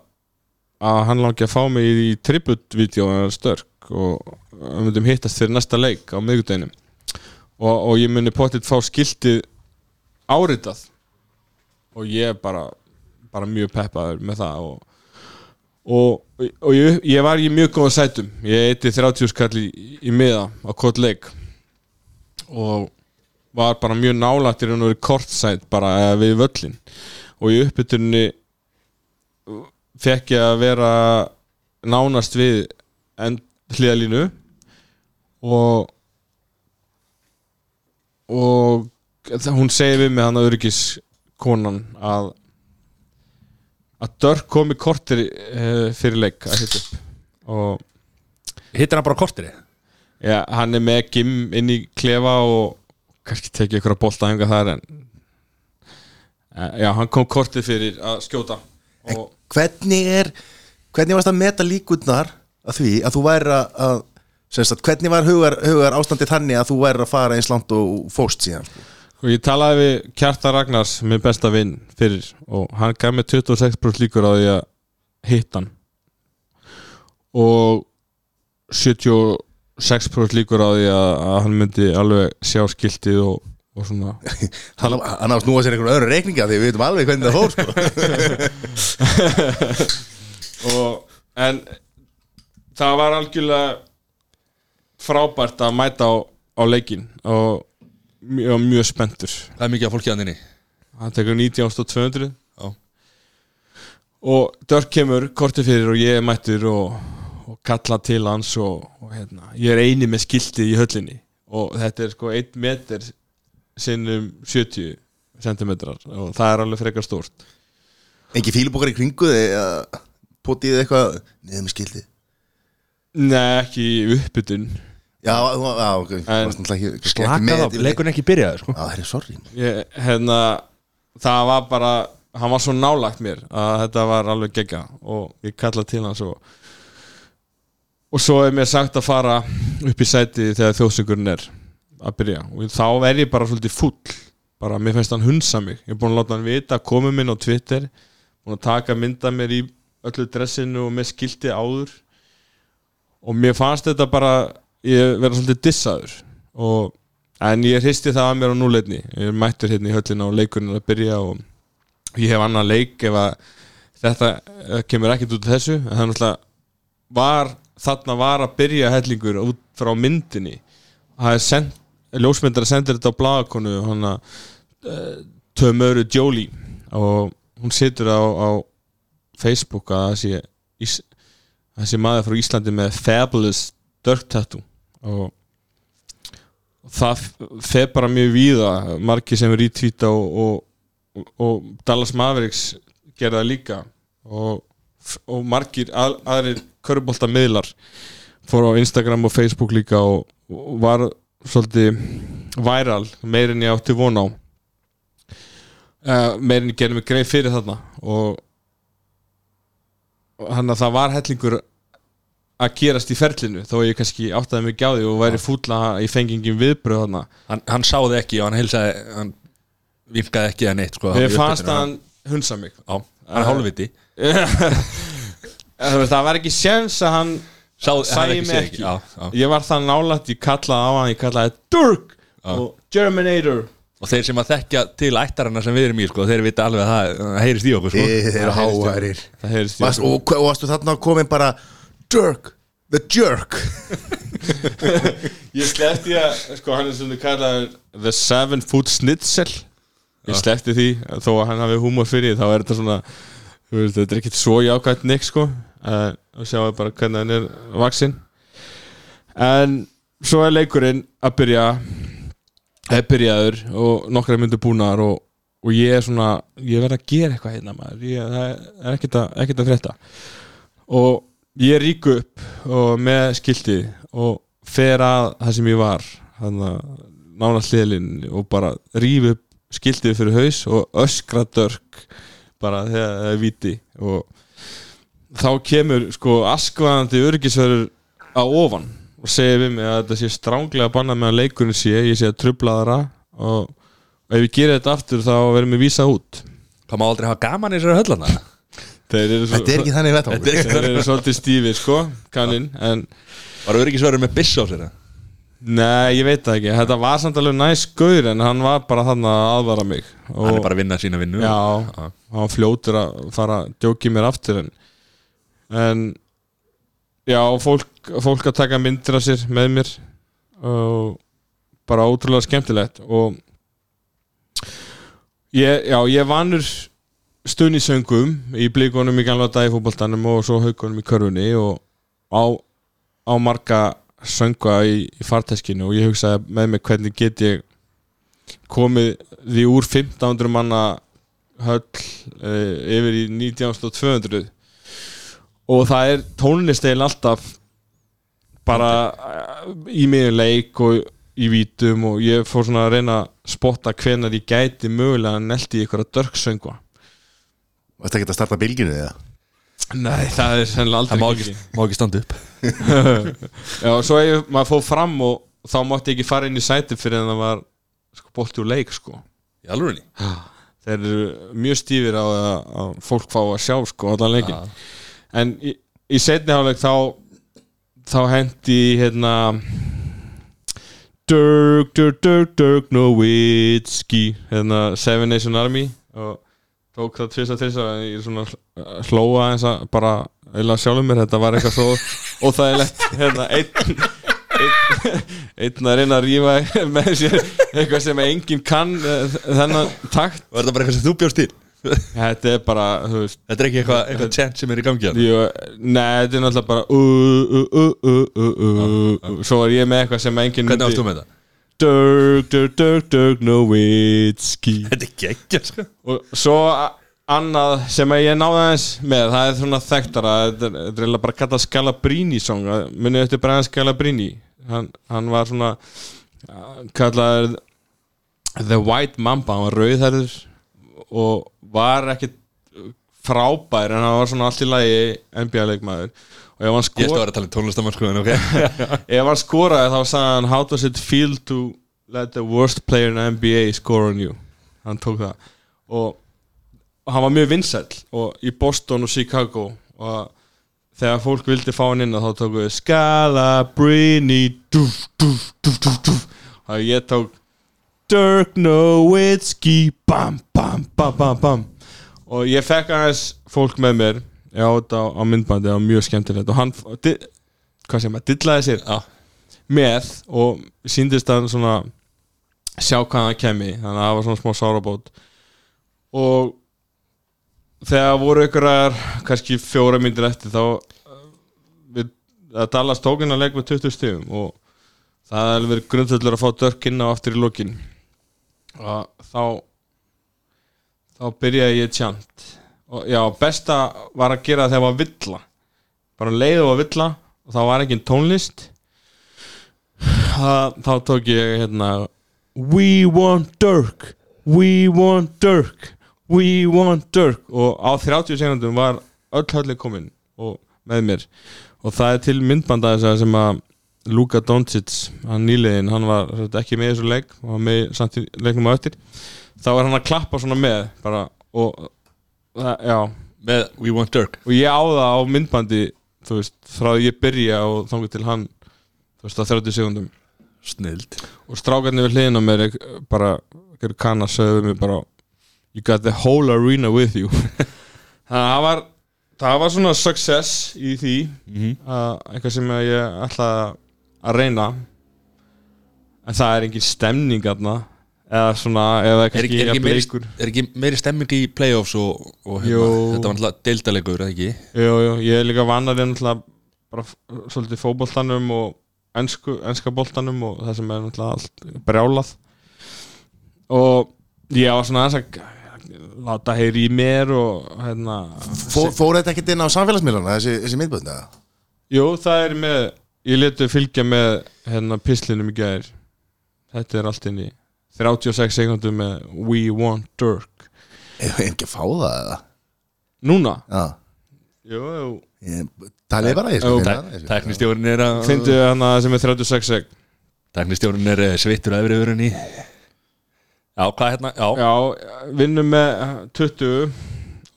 að hann langi að fá mig í tribut-vídeó en störk og við myndum hittast fyrir næsta leik á miðgudeginum og, og ég myndi potið fá skiltið áritað. Og ég bara bara mjög peppaður með það og, og, og ég, ég var í mjög góða sætum. Ég eitti 30 skall í, í miða á kort leik og var bara mjög nálægt í raun og verið kortsæt bara við völlin og í uppbytunni fekk ég að vera nánast við hliðalínu og og hún segir við mig hann að öryggis konan að að Dörk kom í kortir uh, fyrir leik að hitta upp. Og Hittir hann bara á korteri? Ja, hann er með Gim inn í klefa og kannski tekið ykkur að bolta enga þar en uh, já, hann kom kortið fyrir að skjóta. Og Hvernig er Hvernig varst að meta líkurnar að því að þú væri að, að semst að hvernig var hugar, hugar ástandið þannig að þú væri að fara eins langt og fóst síðan? sko? Og ég talaði við Kjartan Ragnars minn besta vinn fyrir og hann gaf mér 26% líkur á því að hitta hann. Og 76% líkur á því að, að hann myndi alveg sjá skiltið og, og svona. [LAUGHS] Hann, hann á að snúa sér einhvern öðru reikninga því við veitum alveg hvernig það fór sko. [LAUGHS] og, en það var algjörlega frábært að mæta á, á leikin og mjög, mjög spenntur. Það er mikið af fólki að inni. Hann tekur 19.200 Já. og Dörk kemur kortið fyrir og ég er mættur og, og kalla til hans og, og hérna, ég er eini með skiltið í höllinni. Og þetta er sko 1 meter sinnum 70 centimetrar og það er alveg frekar stórt. Engi fílubókar í kringu þig Potið eitthvað? Niður með skildi Nei, ekki uppbytun Já, já, ok Slakað leik. leikurinn ekki byrjaði sko. Já, það er sorry. Ég, hérna, það var bara hann var svo nálagt mér að þetta var alveg gegga og ég kalla til hans og og svo er mér sagt að fara upp í sæti þegar þjóðsöngurinn er að byrja. Og þá er ég bara svolítið full bara mér finnst hann hunsa mig. Ég er búin að láta hann vita, komið minn á Twitter búin að taka mynda mér í öllu dressinu og með skilti áður. Og mér fannst þetta bara ég vera svolítið dissaður og, en ég hristi það að mér á núleitni. Ég mættur hérna í höllina og leikurinn er að byrja og ég hef annan leik ef að þetta eh, kemur ekkert út af þessu. En er náttúrulega var, þarna var að byrja hellingur út frá myndinni. Send, ljósmyndar að senda þetta á blagakonu hann að uh, Tömöru Jolie. Og hún situr á, á Facebook að það sé maður frá Íslandi með fabulous dark tattoo. Og það feð bara mjög víða. Margir sem retweeta og, og, og Dallas Mavericks gera það líka. Og, og margir að, aðrir körubolta miðlar fór á Instagram og Facebook líka og, var svolítið væral meirinn ég átti von á. Uh, meirinn ég gerði mig greið fyrir þarna. Og hann að það var hellingur að gerast í ferlinu þó ég kannski áttaði mig á því og væri fúlla í fengingin viðbröð þarna. Hann, hann sáði ekki og hann heilsaði hann vinkaði ekki að neitt sko, í fannst að hann hunsa mig. Já, hann er hálfviti. Það veist, það var ekki séns að hann sæði ekki mig séð ekki. já, já. Ég var það nálægt, ég kallaði á hann Ég kallaði Durk og Germinator. Og þeir sem að þekkja til ættarana sem við erum í sko, þeir vita alveg að það, það heyrist í okkur sko. Þið eru Varst- Og varstu þarna komin bara Jerk, the jerk. Ég sleppti að, sko, hann er svona kallaður The Seven Foot Snitzel Ég sleppti því, þó að hann hafi húmor fyrir þá er þetta svona þú veist, þetta er ekkert svo jákvæmt neitt, sko. Uh, og sjáum við bara hvernig hann er vaksinn en svo er leikurinn að byrja er byrjaður og nokkra myndir búnar og, og ég er svona ég verð að gera eitthvað hérna maður. Ég, það er ekkert að, ekkert að frétta. Og ég ríku upp og með skilti og fer að það sem ég var að nána hliðlinn og bara rífi upp skiltið fyrir haus og öskra dörk bara þegar það er viti og þá kemur sko askvaðandi örgisverður á ofan og segir við mig að þetta sé stránglega bannað með að leikurinn sé, ég sé að trubla þara og, ef ég gerir þetta aftur þá verðum við vísa út. Það má aldrei hafa gaman í höllana þeir eru, svo, Þetta er ekki þannig vettvangur Þetta er ekki þeir eru svolítið stífið sko kannin, en Var öryggisverður með byss á sér eða? Nei, ég veit það ekki, þetta var samt alveg næs gaur en hann var bara þannig að aðvara mig. Og Hann er bara að vinna sína vinnu. Já, hann var fljótur að fara að djóki mér aftur en, en já, fólk, fólk að taka myndir af sér með mér og bara ótrúlega skemmtilegt. Og ég, já, ég vanur stuðnisöngum í blíkonum í gamla dagi fótboltanum og svo haugunum í körfunni og á, á marga sönga í, í farteskinu og ég hugsaði með mig hvernig get ég komið því úr 1500 manna höll uh, yfir í 19.200 og það er tónlisteil alltaf bara uh, í miður leik og í vítum og ég fór svona að reyna að spotta hvenar ég gæti mögulega nelti í ykkur að dörksöngva Varst ekki að starta bylginu eða? Nei, það er sennilega aldrei Það má ekki, má ekki standa upp. [LAUGHS] Já, og svo ef maður fóð fram og þá mátti ég ekki fara inn í sæti fyrir en það var sko, bolti úr leik sko. Í alvörinni þeir eru mjög stífir á að, að fólk fá að sjá sko allan leikin en í, í setni hálfleik þá þá hendi hérna Dirk, Dirk, Dirk, Dirk Nowitzki hérna Seven Nation Army og tók það tvist að tvist að ég er svona hlóa eins að bara eila sjálfum mér, þetta var eitthvað svo óþægilegt hérna einn einn, einn að reyna að rífa með sér eitthvað sem enginn kann eh, þennan takt er það bara eitthvað sem þú bjóst til? þetta er bara, þú veist Þetta er ekki eitthvað, eitthvað chant sem er í gangi nei, þetta er náttúrulega bara uh, uh, uh, uh, uh, uh, uh. Svo er ég með eitthvað sem enginn Hvernig ástu með þetta? Dirk, Dirk, Dirk, Dirk Nowitzki. Þetta er geggja sko. Og svo annað sem að ég náði aðeins með Það er svona þekktara Þetta er- eiginlega bara kallað Scalabrini song. Munið eftir Brian Scalabrini? Hann, hann var svona kallaður The White Mamba Hann var rauðherður og var ekkit frábær en hann var svona allt í lagi NBA-leikmaður og ef hann Ég stóð skor að tala um tónlistamann sko en ok. [LAUGHS] Ef hann skoraði þá sagði hann how does it feel to let the worst player in NBA score on you? Hann tók það. Og, og hann var mjög vinsæll og í Boston og Chicago. Og þegar fólk vildi fá hann inn þá tóku við Scalabrini dúf, dúf, dúf og ég tók Dirk Nowitzki bam, bam, bam, bam, bam. Og ég fekk aðeins fólk með mér já, þetta á, á myndbandi, það var mjög skemmtilegt og hann, di, hvað sem maður, dillaði sér Já. með og síndist hann svona sjá hvað hann kemi þannig að það var svona smá sárabót og þegar voru ykkur kannski fjóra myndir eftir þá uh, við, að Dallas tókin að leik með 20 stigum og það alveg verið grundvöldur að fá dörk inn á aftur í lokin og þá þá byrjaði ég tjant og já, besta var að gera þegar var villa. Bara um leið og var villa og þá var ekki tónlist. Það, þá tók ég hérna We want Dirk We want Dirk We want Dirk. Og á 30 sekundum var öll höllin komin og með mér. Og það er til myndbanda þess að sem að Luka Doncic, hann nýliðin hann var ekki með þessu leik og var með í samt í leiknum á eftir. Þá var hann að klappa svona með bara og það, Með We Want Dirk. Og ég á það á myndbandi þú veist, frá því ég byrja og þangur til hann þú veist, á 30 sekundum Snild. Og strákarnir við hliðina á mér bara, ekki kanna sögðu mér bara you got the whole arena with you. Að [LAUGHS] það var það var svona success í því Mhm. að eitthvað sem ég ætla að reyna. En það er engin stemning aðna eða svona, eða Er ekki, er, ekki meiri, er ekki meiri stemming í playoffs og, og hérna, þetta var alltaf deildalegur, eða ekki? Jú, jú, ég er líka vannar en náttúrulega bara svolítið fótboltanum og ensku, enska boltanum og það sem er náttúrulega allt brjálað. Og ég var svona aðeins að láta heyri í mér og hérna Fór, fór þetta ekkert inn á samfélagsmiðlana þessi, þessi myndbönd eða? Jú, það er með ég letu fylgja með hérna pislinum í gæðir þetta er allt inn í 36 sekundum með We Want Dirk Er er ekki að fá það eða? Núna? Já, Jú, jú. Ég talið bara ég það, ég skal- Teknistjórinn er að Fyndu hana sem er 36 sek Teknistjórinn er eh, sveittur að yfiröðurinn í. Já, hvað hérna? Já, Já, vinnum með eh, 20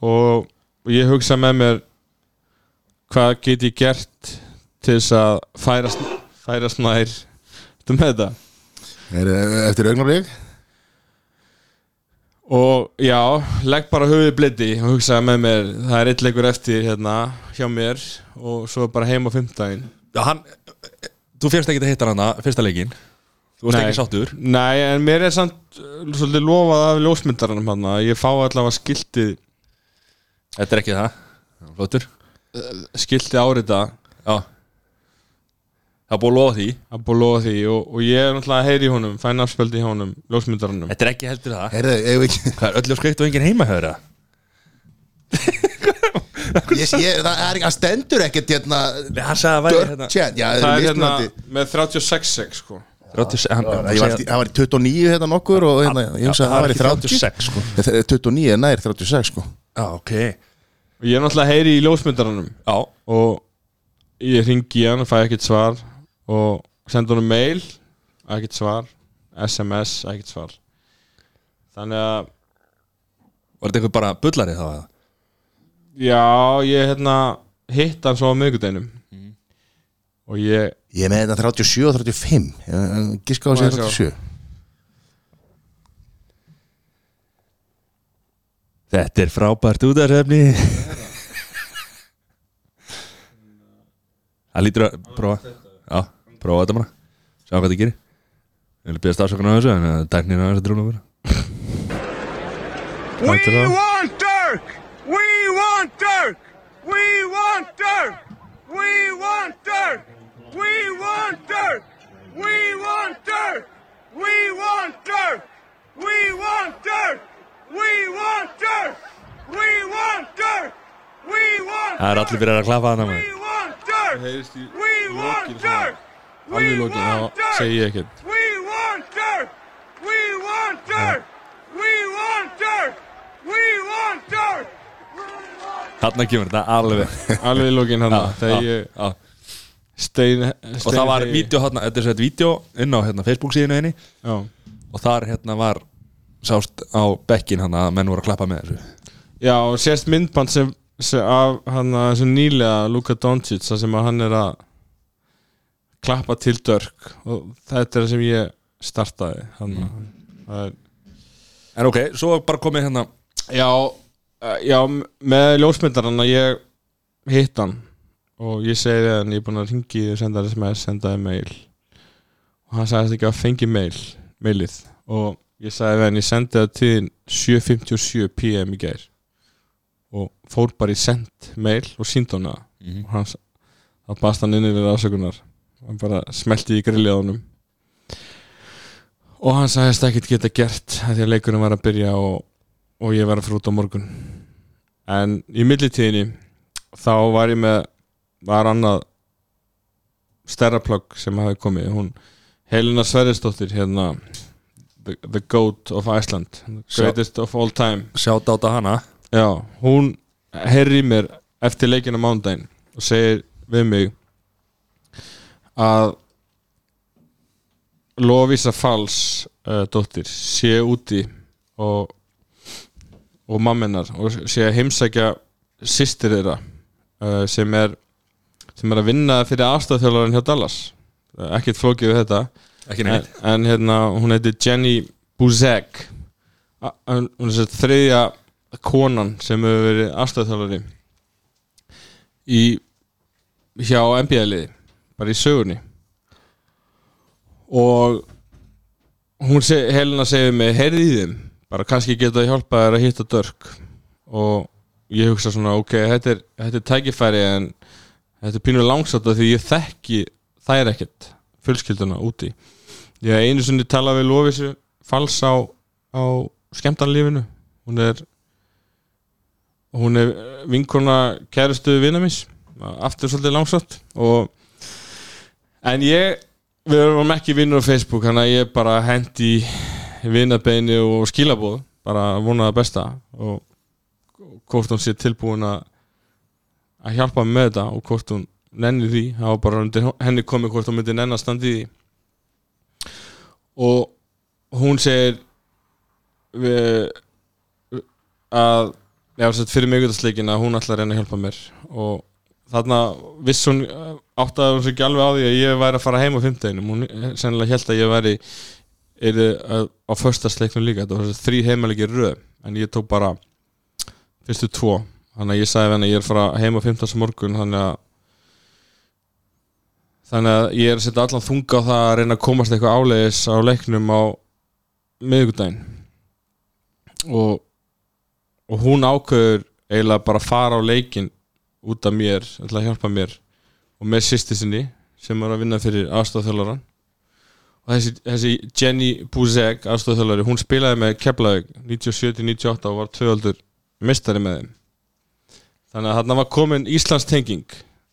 og og ég hugsa með mér hvað get ég gert til þess að færast, færast nær. Þetta með þetta? Er, Eftir augnablik? Og já, legg bara höfuð bliti og hugsa með mér það er eitt leikur eftir hérna hjá mér og svo bara heim á fimmtægin já hann Þú férst ekki að hitta hana fyrsta leikin Þú varst Nei. ekki sáttur. Nei, en mér er samt uh, svolítið lofað af ljósmyndaranum hann að ég fá allavega skiltið. Þetta er ekki það. Flottur. Skiltið árita Já Það er búið að lofa því. Að búið að lofa því og, og ég er náttúrulega að heyri í honum fæn afspöldi í honum, ljósmyndaranum. Þetta er ekki heldur það. Heyrðu, ef við ekki Hvað er öllu skreitt og enginn heima hefur það? [LAUGHS] ég, ég, Það er ekki, hann stendur ekkert hérna Nei, hann sagði að væri Dirt hérna chat, já, það er hérna mismunandi. með 36 sek sko. 30, hann, Já, ég var, það var í 29 hérna nokkur og hérna, ég hugsa að það var í 30 36 sko. Þetta er 29 er nær 36 sko. Já, ok. Og ég er náttúrulega að heyri í ljósmyndaranum. Já, og ég ringi hann og fæ ekkert svar og sendi honum mail ekkert svar, SMS ekkert svar. Þannig að var þetta eitthvað bara bullari þá? eða? já, ég hérna hitt hann svo á miðgudeginum og ég Ég með þetta 37 og 35 Ég Giska á ég sjá? 37 Þetta er frábært útarsefni [LAUGHS] Það lítur að prófa. Já, prófa þetta bara Sjá hvað það gerir Ég vil byrja stafsökun á þessu en uh, teknir á þessu drúna er We það? want Dirk! We want Dirk! We want Dirk! We want Dirk! We want Dirk! We want Dirk! We want Dirk! We want Dirk! We want Dirk! We want Dirk! We want Það er allir byrjað að klappa hana We maður want Dirk! We want Dirk! Alveg í lokin, þá segi ég ekkert We want Dirk! We want Dirk! We want Dirk! We want Dirk! Þarna kemur þetta alveg alveg í lokin hann þegar ég stein, stein Og það var vídeo hérna, þetta er sett vídeo inn á hérna, Facebook síðinu henni já. og þar hérna var sást á bekkin hann að menn voru að klappa með þessu já, og sérst myndband sem se- af hann að þessu nýlega Luka Doncic þar sem að hann er að klappa til dörk og þetta er það sem ég startaði hann það er En ok, svo bara komið hérna. Já, eh, já með ljósmyndarann að ég hitt hann. Og ég segi við hann, ég er búinn að ringi og senda sms, sendaði mail. Og hann sagðist ekki að fengi mail mailið. Og ég sagði við hann, ég sendi það til þín 7.57 pm í gær. Og fór bara í send mail og sínd hann það. Mhm. og hann, þá bast hann inni við ásökunar hann bara smelti í grillið á honum. Og hann sagðist ekkert geta gert því að leikurinn var að byrja og, og ég var að út á morgun. En í millitíðinni þá var ég með var annað stærra plugg sem hafi komið. Hún Helena Sverrisdóttir hérna the, the Goat of Iceland greatest of all time. Sjátt á þetta hana. Já, hún herri mér eftir leikina mándaginn og segir við mig að Lovisa Falls uh, dóttir sé úti og og mamminar og sé að heimsækja systir þeirra uh, sem er sem er að vinna fyrir aðstæðþjólarinn hjá Dallas. Uh, ekkert flókið við þetta. En, en hérna, hún heitir Jenny Buzek. Hún er sér þriðja konan sem hefur verið aðstæðþjálfari í hjá NBA-liði bara í sögunni. Og hún seg, Helena segir mig heyrði í þeim, bara kannski geta hjálpa þér að hitta dörk. Og ég hugsa svona, ok, þetta er, þetta er tækifæri en þetta er pínu langsátt af því ég þekki þær ekkert fjölskylduna úti. Ég hef einu sinni talað við Lovísu fals á, á skemmtarlífinu hún er hún er vinkona kærustu vinamins aftur svolítið langsátt og en ég við erum ekki vinnur á Facebook þannig að ég bara hendi vinnabeini og skilabóð bara vona það besta og hvort hún sé tilbúin að að hjálpa mig með þetta og hvort hún nenni því, það var bara henni komið hvort hún myndi standa í því. Og hún segir við, að já, fyrir miðgutasleikin að hún ætla að reyna að hjálpa mér og þarna viss hún áttaði hún sig ekki alveg á því að ég væri að fara heim á fimmteginum hún sennilega held að ég væri er, á föstasleiknum líka. Þetta var þrý heimalegi röð en ég tók bara fyrstu tvo. Þannig að ég sagði henni að ég er að fara heim á 15. morgun þannig að þannig að ég er að setja allan þunga á það að reyna að komast eitthvað áleiðis á leiknum á miðvikudaginn. Og og hún ákveður eiginlega bara að fara á leikin út af mér, ætla að hjálpa mér og með sýsti sinni sem er að vinna fyrir aðstofþjólaran og þessi, þessi Jenny Buzek aðstofþjólari, hún spilaði með Keflavík 97-98 og var tvöaldur mistari með þeim. Þannig að þarna var komin Íslands tenging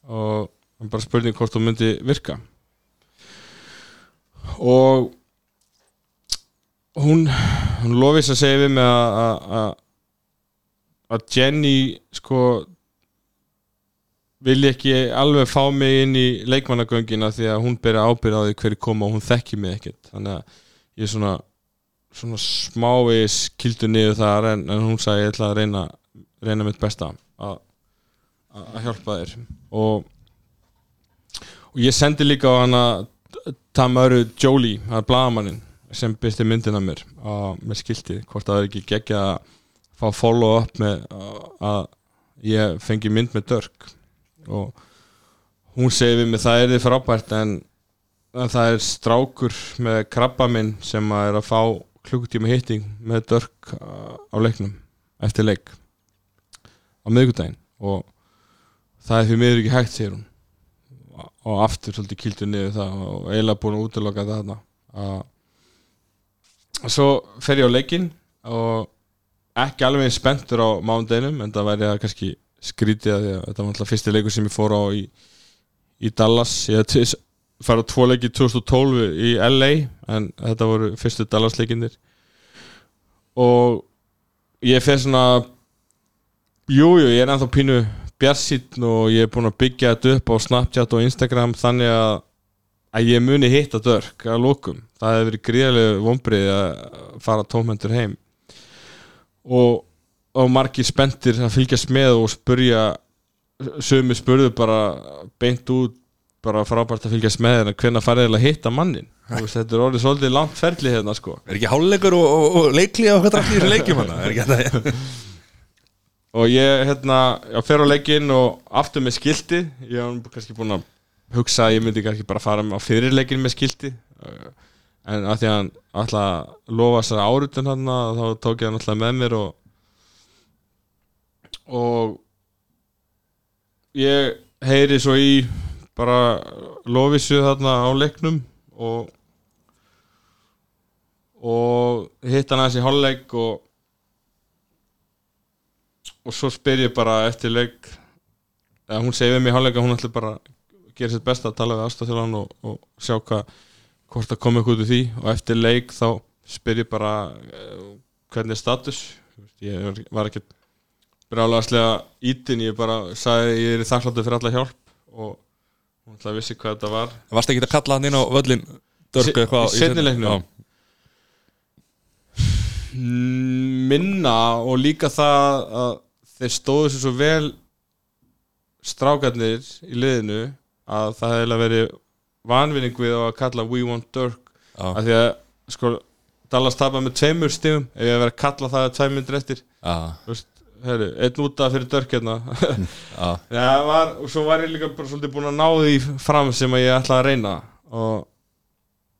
og er bara spurning hvort þú myndi virka. Og hún hún lofis að segja við mig að- að Jenny sko vilja ekki alveg fá mig inn í leikmannagöngina því að hún byrja ábyrða á því hverju koma og hún þekki mig ekkert. Þannig að ég svona svona smávegis kildu niður þar en, en hún sagði ég ætla að reyna reyna mitt besta að að hjálpa þér. Og og ég sendi líka á hana Tamaru Jolie, það er blagamannin sem byrsti myndin af mér á, með skiltið, hvort það er ekki geggja að fá follow up með að, að ég fengi mynd með dörk og hún segir við mig það er þið frábært en, en það er strákur með krabba minn sem að er að fá klukkutíma hitting með dörk á á leiknum eftir leik á miðgudaginn og það er því miður ekki hægt segir hún. Og aftur svolítið kildur niður það og eiginlega búin að útiloka það þarna. Að svo fer ég á leikinn og ekki alveg spenntur á mándeginum en það væri að kannski skrítið að þetta var alltaf fyrsti leikur sem ég fór á í, í Dallas. Ég farið á tvo leiki 2012 í LA en þetta voru fyrstu Dallas leikindir og ég fer svona jújú, jú, ég er ennþá pínu bjarsýtn og ég er búin að byggja þetta upp á Snapchat og Instagram þannig að, að ég muni hitta dörk að lókum, það hefur verið gríðarlega vombrið að fara tómhendur heim. Og, og margir spenntir að fylgjast með og spurja sömu spurðu bara beint út bara frábært að fylgjast með en hvernig farið að hitta mannin veist, þetta er orðið svolítið langt ferli hérna sko. Er ekki háluleikur og, og, og leikli og hvað drætt í leikjum þetta? [LAUGHS] og ég hérna, ég fer á leikinn og aftur með skilti. Ég hef kannski búin að hugsa að ég myndi kannski bara fara á fyrirleikin með skilti. Uh, en að því að hann alltaf lofa sér árutun hann þá tók ég hann alltaf með mér og og ég heyri svo í bara lofisu þarna á leiknum og og hitt hann aðeins í hálfleik og og svo spyr ég bara eftir leik eða hún segir við mig í hálfleik að hún ætla bara gera sitt besta að tala við aðstofþjóðan og, og sjá hvað hvort það komi eitthvað út úr því. Og eftir leik þá spyr ég bara uh, hvernig er status? Ég var ekkert brálaðslega ítin, ég bara sagði ég er þakkláttur fyrir alla hjálp og hún ætla vissi hvað þetta var Varst ekki að kalla hann inn á völlin Dörgu eitthvað leiknum? Já. minna og líka það að þeir stóðu sér svo vel strákarnir í liðinu að það hefði verið vanvinning við að kalla We Want Dirk Já. af því að sko Dallas tapar með tveimur stigum ef ég hef verið að kalla það tveim myndir eftir Herru, einn út af fyrir Dirk hérna. [LAUGHS] Það var, og svo var ég líka bara svolítið búin að ná því fram sem ég ætlaði að reyna. Og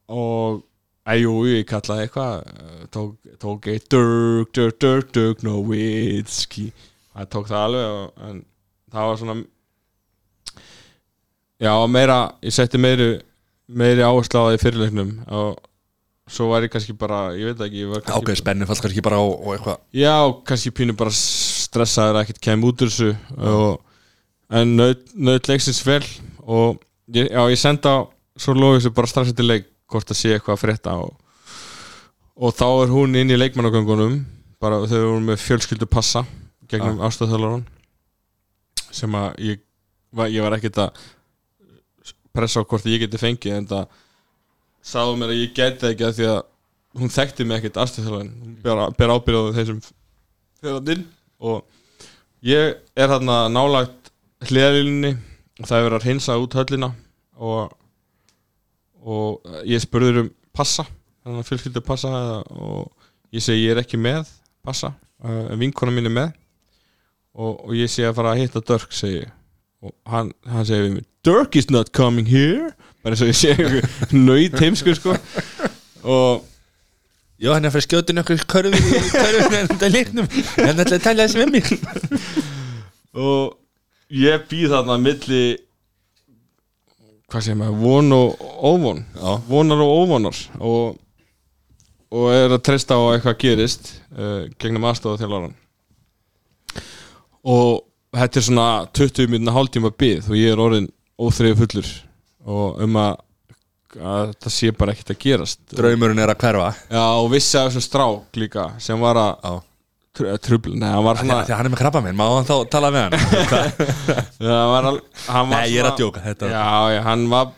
og æjú, ég kallaði eitthvað eh, tók, tók eitt Dirk, Dirk, Dirk, Dirk, no whisky það tók það alveg og, en það var svona já, meira ég setti meiri meiri áherslu á það í fyrirleiknum. Og svo var ég kannski bara, ég veit ekki ákveð spennu fannst kannski bara á, á eitthvað Já, kannski pínu bara stressaður að ekkert kemur út úr þessu og, en naut leiksins vel og ég, já, ég senda svo lofið þessu bara strax eftir leik hvort að sé eitthvað að frétta og, og þá er hún inn í leikmannagöngunum bara þau voru með fjölskyldu passa gegnum ah. ástöðþjóðlaran sem að ég ég var ekkert að pressa á hvort ég geti fengið en það sagði mér að ég geti það ekki að því að hún þekkti mig ekkert aðstöðþjóðan hún ber, ber ábyrðað þessum fjöðandinn og ég er þarna nálagt hliðalílinni og það er verið að hreinsa út höllina og, og ég spurður um passa þannig að fjölskyldu passa og ég segi ég er ekki með passa uh, vinkona mín er með. Og, og ég segi að fara að hitta Dirk segi og hann, hann segir við mig Dirk is not coming here bara eins og ég segi nöyt heimskur sko og Já, hann er að fyrir skjótin okkur körfi körfi en þetta leiknum en þetta er talað sem er mig. Og ég býð þarna milli hvað segir maður, von og óvon. Já. vonar og óvonar. Og, og er að treysta á að eitthvað gerist uh, gegnum aðstofa þjálfaran og þetta er svona 20 minna hálftíma býð og ég er orðin óþrið fullur og um að, að það sé bara ekkert að gerast Draumurinn er að hverfa Já, og vissi af þessum strák líka sem var að Já. tr trubla, nei, hann var svona Þegar hann er með krabba minn, má hann þá tala við hann [LAUGHS] hann var, al- hann var Nei, ég er að djóka, þetta- Já, já, hann var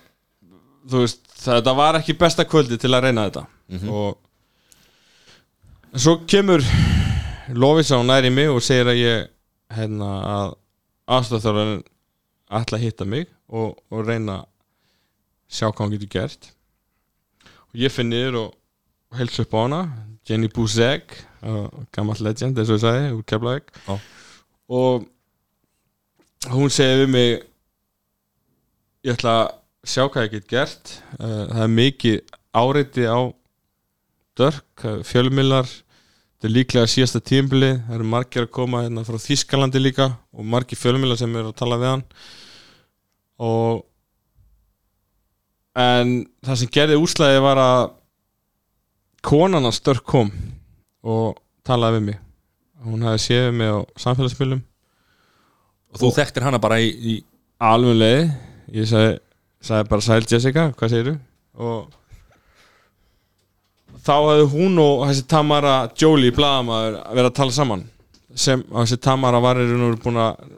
Þú veist, þetta var ekki besta kvöldi til að reyna þetta Mhm. Og Svo kemur Lofisa og næri mig og segir að ég Hérna að Aðstofþjálfarinn ætla að hitta mig og, og reyna að Sjá hvað hann getur gert. Og ég finn niður og Helsa upp á hana. Jenny Buzek Gammal legend, eins og ég sagði, úr Keflavík. Já. Og hún segir við mig ég ætla að sjá hvað ég get gert. Uh, það er mikið áreiti á dörk, fjölmillar þetta er líklega síðasta tímbili það eru margir að koma hérna frá Þískalandi líka og margir fjölmillar sem eru að tala við hann. Og en það sem gerði úrslæði var að konan hans dörk kom og talaði við mig. Hún hefði séð mig á samfélagsmiðlum. Og þú þekktir hana bara í, í alveg leið. Ég sagði, sagði bara sæl Jessica hvað segirðu? Og þá hefði hún og þessi Tamara Jolie blaðamaður verið að tala saman. Sem og þessi Tamara var í raun og veru búin að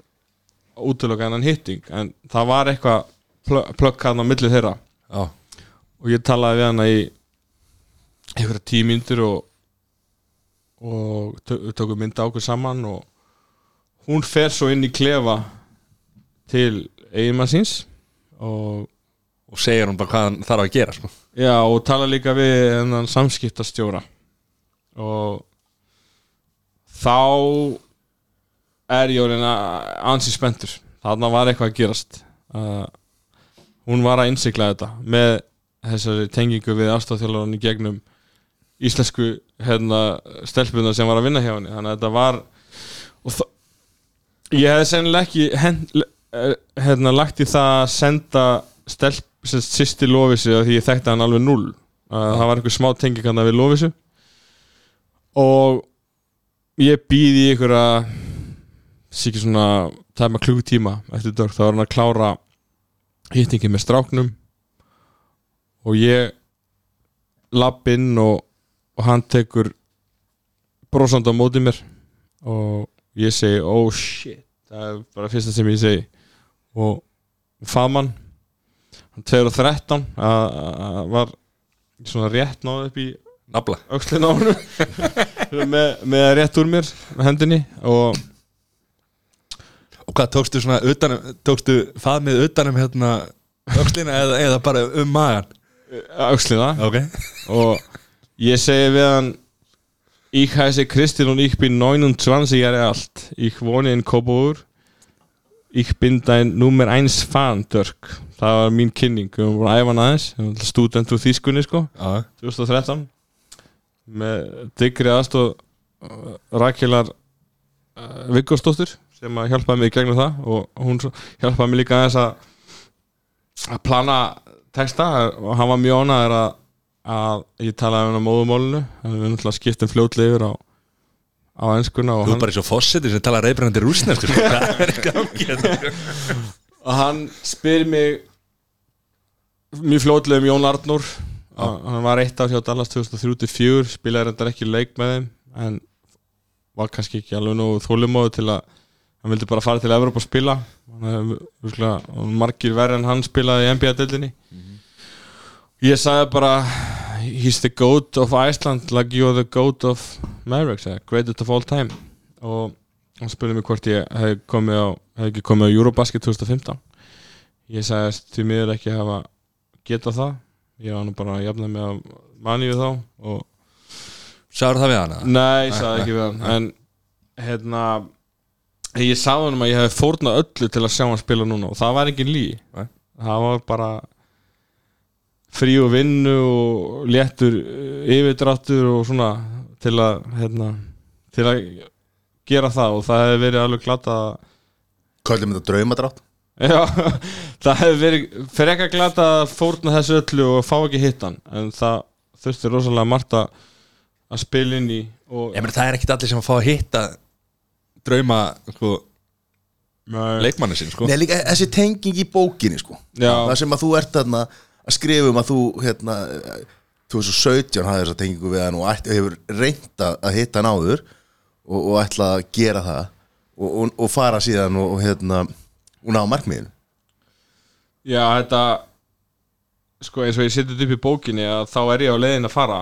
útiloka hennan hitting. En það var eitthvað plö- plögg hann á milli þeirra Já, og ég talaði við hana í einhverja tíu mínútur og, og við tókum mynda okkur saman og hún fer svo inn í klefa til eiginmann síns og og segir hún bara hvað hann þarf að gera sko. Já, og tala líka við samskiptastjóra. Og þá er ég orðin að- ansi spenntur. Þarna var eitthvað að gerast. Uh, hún var að innsikla þetta með þessari tengingu við afstofþjólarinn í gegnum íslensku hérna, stelpuna sem var að vinna hjá henni. Þannig að þetta var og þa- ég hefði sennilega ekki hen, eh, hérna, lagt í það að senda stelp, sýsti Lófísu af því ég þekkti hann alveg null uh, það var einhver smá tenging hann við Lófísu og ég býði ykkur að ekki svona tæma klukkutíma eftir dörg þá var hann að klára hittingi með stráknum og ég lapp inn og, og hann tekur brosand á móti mér og ég segi oh shit. Það er bara fyrsta sem ég segi. Og faðmann hann 213 að að var svona rétt náð upp í honum. [LAUGHS] Með, með rétt úr mér með hendinni og og hvað tókstu svona utanum, tókstu faðmið utanum hérna öxlina eða, eða bara um magan öxlina ok og ég segi við hann Ich heiße Kristin und ich bin 29 Jahre alt. Ich wohne in Coburg. Ich bin dein Nummer 1 fan, Dirk. Það var mín kynning. Við vorum að æfa hann aðeins. Ég Student úr þýskunni, sko. já, 2013 með digri aðstóð uh, Rakelar Viggostóttur sem að hjálpaði mig í gegnum það og hún hjálpaði mig líka aðeins að að plana texta og hann var mjög ánæður að, að ég talaði um hann á móðumólinu við náttúrulega skiptum fljótlega yfir á á enskuna og þú [LAUGHS] er bara svo fósetti sem tala gangi hérna? og hann spyr mig mjög fljótlega um Jón Arnór. Að- hann var eitt ár hjá Dallas 2003-2004 spilaði reyndar ekki leik með þeim en var kannski ekki alveg nógu þólumóðu til að hann vildi bara fara til Evropa að spila. Hann og margir verri en hann spilaði í NBA-deildinni ég sagði bara he's the goat of Iceland like you're the goat of Mavericks eða greatest of all time. Og hann spurði mig hvort ég hef, komið á, hef ekki komið á Eurobasket 2015 ég sagðist því miður ekki hafa getað það. Ég var nú bara að jafna mig á maníu þá og Sáður það við hana? Nei, ég sagði ekki við hann En hérna Ég sagði hann að ég hefði fórnað öllu til að sjá hann spila núna og það var ekki lí Nei. Það var bara frí og vinnu og léttur uh, yfirdráttur og svona til að hérna, til að gera það og það hefði verið alveg glata Kallum þetta draumadrátt Já, [LAUGHS] það hefði verið fyrir ekki að glata að fórna þessu öllu og fá ekki hittan en það þurfti rosalega margt að að spila inn í og Ég meni það er ekkit allir sem að fá að hitta drauma sko, leikmanni sinn sko. Nei, líka þessi tenging í bókinni sko. Það sem að þú ert þarna að skrifa um að þú hérna 2017 hafði þessa tengingu við hann og ætti, hefur reynt að hitta hann áður og, og ætla að gera það og, og, og fara síðan og, og hérna og ná markmiðinu Já, þetta sko eins og ég setið upp í bókinni að þá er ég á leiðin að fara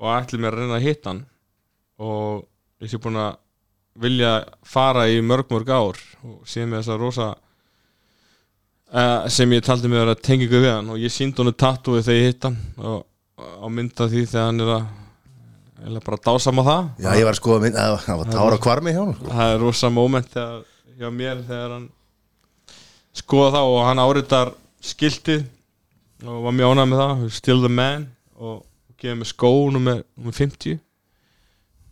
og ætli mér að reyna að hitta hann og ég sé búin að vilja fara í mörg mörg ár og sé með þessa rosa uh, sem ég taldi mig að vera tengingu við hann. Og ég síndi honum tattúið þegar ég hitt hann og á mynda því þegar hann er að eða bara dásama það. Já, ég var að skoða mynd, það var- það tára kvarmi hjá hann sko. það er rosa moment þegar, hjá mér þegar hann skoða það og hann áritar skiltið og var mjög ánægð með það. Still the man og gefið mér skó nummer, nummer 50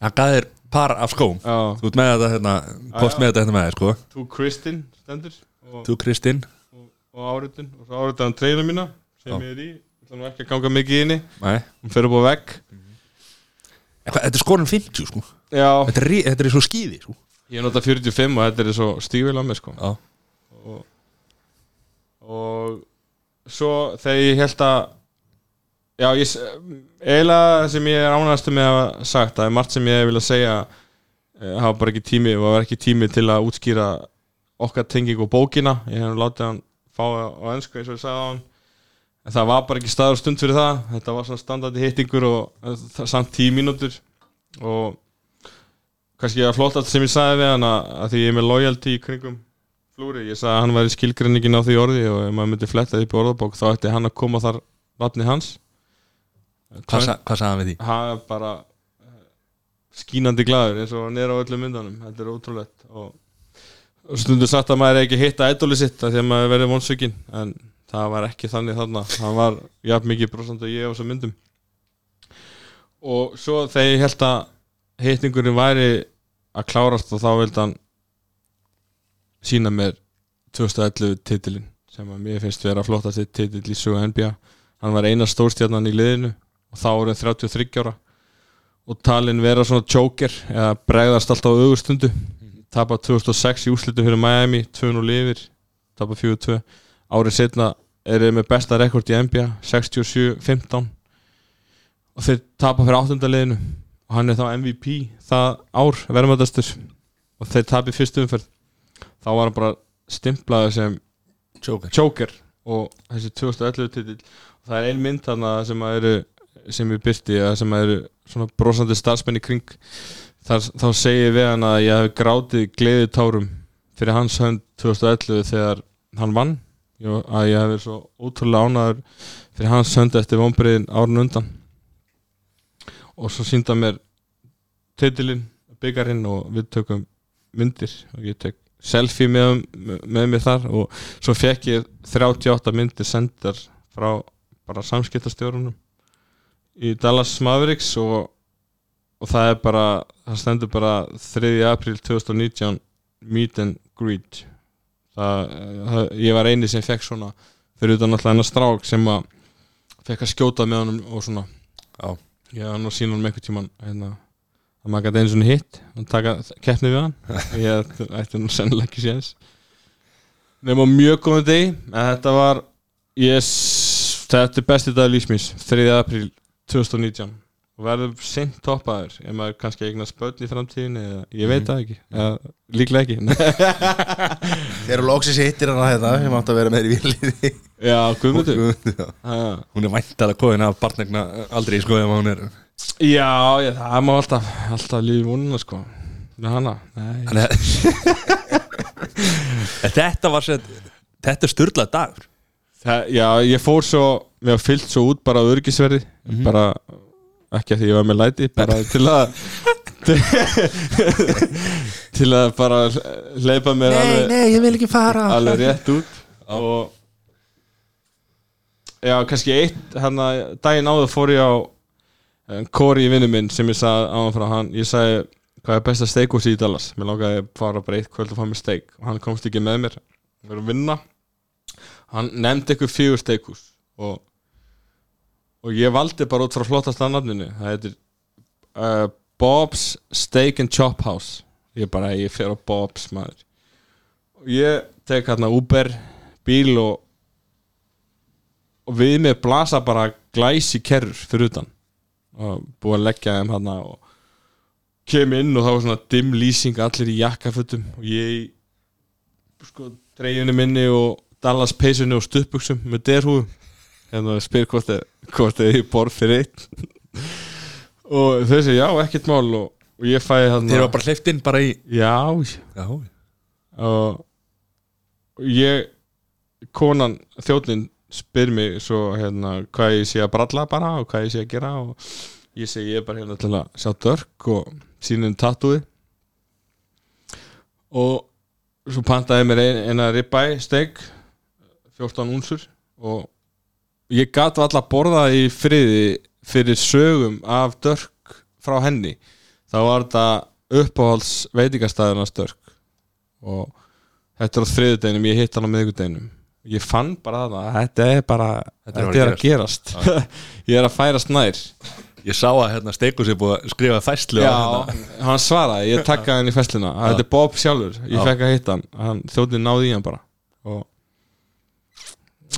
Hann gaf þér par af skóm. Já, Þú ert með þetta hérna Kost með þetta hérna með þér sko. To Kristin stendur. Og, Þú Kristinn. Og, og áritin og svo áritar hann treyna mína sem Já. ég er í, ég ætla nú ekki að ganga mikið inni Nei. Hún fer upp á vegg. En hvað, Þetta er skorinn 50 sko. Já, Þetta er, rí- þetta er svo skýði sko. Ég nota 45 og þetta er svo stífil á mig sko. Já. Og, og svo þegar ég held að já, ég, eiginlega sem ég er ánægast með að sagt, það er margt sem ég vil að segja eh, hafa bara ekki tími og var ekki tími til að útskýra okkar tenging og bókina. Ég hef látið hann fá á ennsku eins og ég sagði á hann en það var bara ekki staður stund fyrir það. Þetta var svona standandi hittingur og eh, það- samt tíu mínútur. Og kannski að flottast sem ég sagði við hann að, því ég er með loyalty í kringum flúri, ég sagði að hann væri skilgreiningin á því orði og ef maður myndi fletta upp í orðabók þá ætti hann að koma þar nafni hans Hvað, sa, hvað sagði hann við því? hann er bara eh, skínandi glaður eins og hann er á öllum myndunum. Þetta er ótrúlegt. Og, stundur sagt að maður ekki hitta ædoli sitt af því að maður verið vonsökin en það var ekki þannig þarna. Hann var jafn mikið brosand og ég á þessum myndum. Og svo þegar ég held að hittingurinn væri að klárast og þá vildi hann sína mér 2011 titilin sem að mér finnst vera flottast titil í sögu NBA hann var eina stórstjarnan í liðinu og þá er hann 33 ára. Og talin vera svona joker eða bregðast alltaf á augustundu tapa 2006 í úslitu fyrir Miami 2-0 lifir, tapa 4-2 árið setna er þeir með besta rekord í NBA 67-15 og þeir tapa fyrir áttundaliðinu og hann er þá MVP það ár verðmættastur og þeir tapa í fyrstu umferð. Þá var hann bara stimplaði sem Joker og þessi 2011 titill og það er ein mynd þarna sem að eru sem ég byrti sem eru svona brosandi starfsmenn í kring þar, þá segi ég við hann að ég hef grátið gleðið tárum fyrir hans hönd 2011 þegar hann vann. Jó, að ég hef verið svo ótrúlega ánæður fyrir hans hönd eftir vonbreiðin árun undan. Og svo sínda mér titilinn, byggarinn og við tökum myndir og ég tek selfie með, með mér þar og svo fekk ég 38 myndir sendar frá bara samskiptastjórunum í Dallas Mavericks og, og það er bara það stendur bara 3. april 2019 meet and greet það, það, ég var eini sem fekk svona fyrir utan alltaf hennar strák sem að fekk að skjóta með honum og svona Já. ég var nú að sína honum einhvern tíman hérna, að maður gæti einu svona hitt og taka keppni við hann [LAUGHS] ég ætti nú sennilega ekki séns nema á mjög góðum degi en þetta var yes, þetta er besti dag lífsmís 3. april 2019 og verður seint toppaður ef maður kannski eignar spöld í framtíðin eða ég veit það ekki, eða, líklega ekki. [LAUGHS] Þeir eru loksis hittir hana þetta Ég mátti að vera með þér í villiði já, guðmundur. Hún er væntal að kóðina af barnegna aldrei sko ef hún er. Já, já, það má alltaf alltaf lífi vonuna sko. Með hana, nei. Að [LAUGHS] Þetta var sér Þetta er styrlað dagur Það, já, ég fór svo, mér var fyllt svo út bara á örgisverði, bara ekki að því ég var með læti, bara [LAUGHS] til að [LAUGHS] til að bara hleypa mér alveg, nei, ég vil ekki fara. alveg rétt út. Og já, kannski eitt hann að daginn áður fór ég á um, Kori í vinnu minn sem ég sagði áðan frá hann, ég sagði hvað er besta steikhús í Dallas, mér langaði að fara bara eitt kvöld og fá mér steik. Og hann komst ekki með mér, við erum vinna hann nefndi ykkur fjögur steikhús og, og ég valdi bara út frá flottasta nafninu. Það heitir uh, Bob's Steak and Chop House. Ég bara, ég fer á Bob's maður. Og ég tek hérna Uber bíl og og við með blasa bara glæsi kerrur fyrir utan. Og búið að leggja þeim hérna og kem inn og þá var svona dimm lýsing allir í jakkafötum. Og ég sko treyjunni minni og Dallas peysunni og stuppbuxum með derhúðum hérna spyr hvort þið hvort þið borð fyrir eitt [LAUGHS] og þau segja já, ekkert mál. Og, og ég fæ hérna Þeir var bara hleyft inn bara í já, Já, og og ég konan, þjóðnin spyr mig svo hérna hvað ég sé að bralla bara og hvað ég sé að gera og ég segi ég er bara hérna til að sjá dörk og sínum tattúi og svo pantaði mér ein, eina ribeye steak 14 únsur og ég gat alltaf að borða í friði fyrir sögum af dörk frá henni. Þá var þetta uppáhalds veitingastæðina dörk og þetta er á þriðudeginum, ég hitt hann á miðgudeginum ég fann bara það að þetta er bara Þetta er þetta er að að gerast. [LAUGHS] ég er að færast nær. Ég sá að hérna Steikus er búið að skrifa fæslu Já, hérna. hann svaraði, ég takkaði hann í festluna að þetta er Bob sjálfur, ég fekk að hitta hann. Hann þjóðin náði í hann bara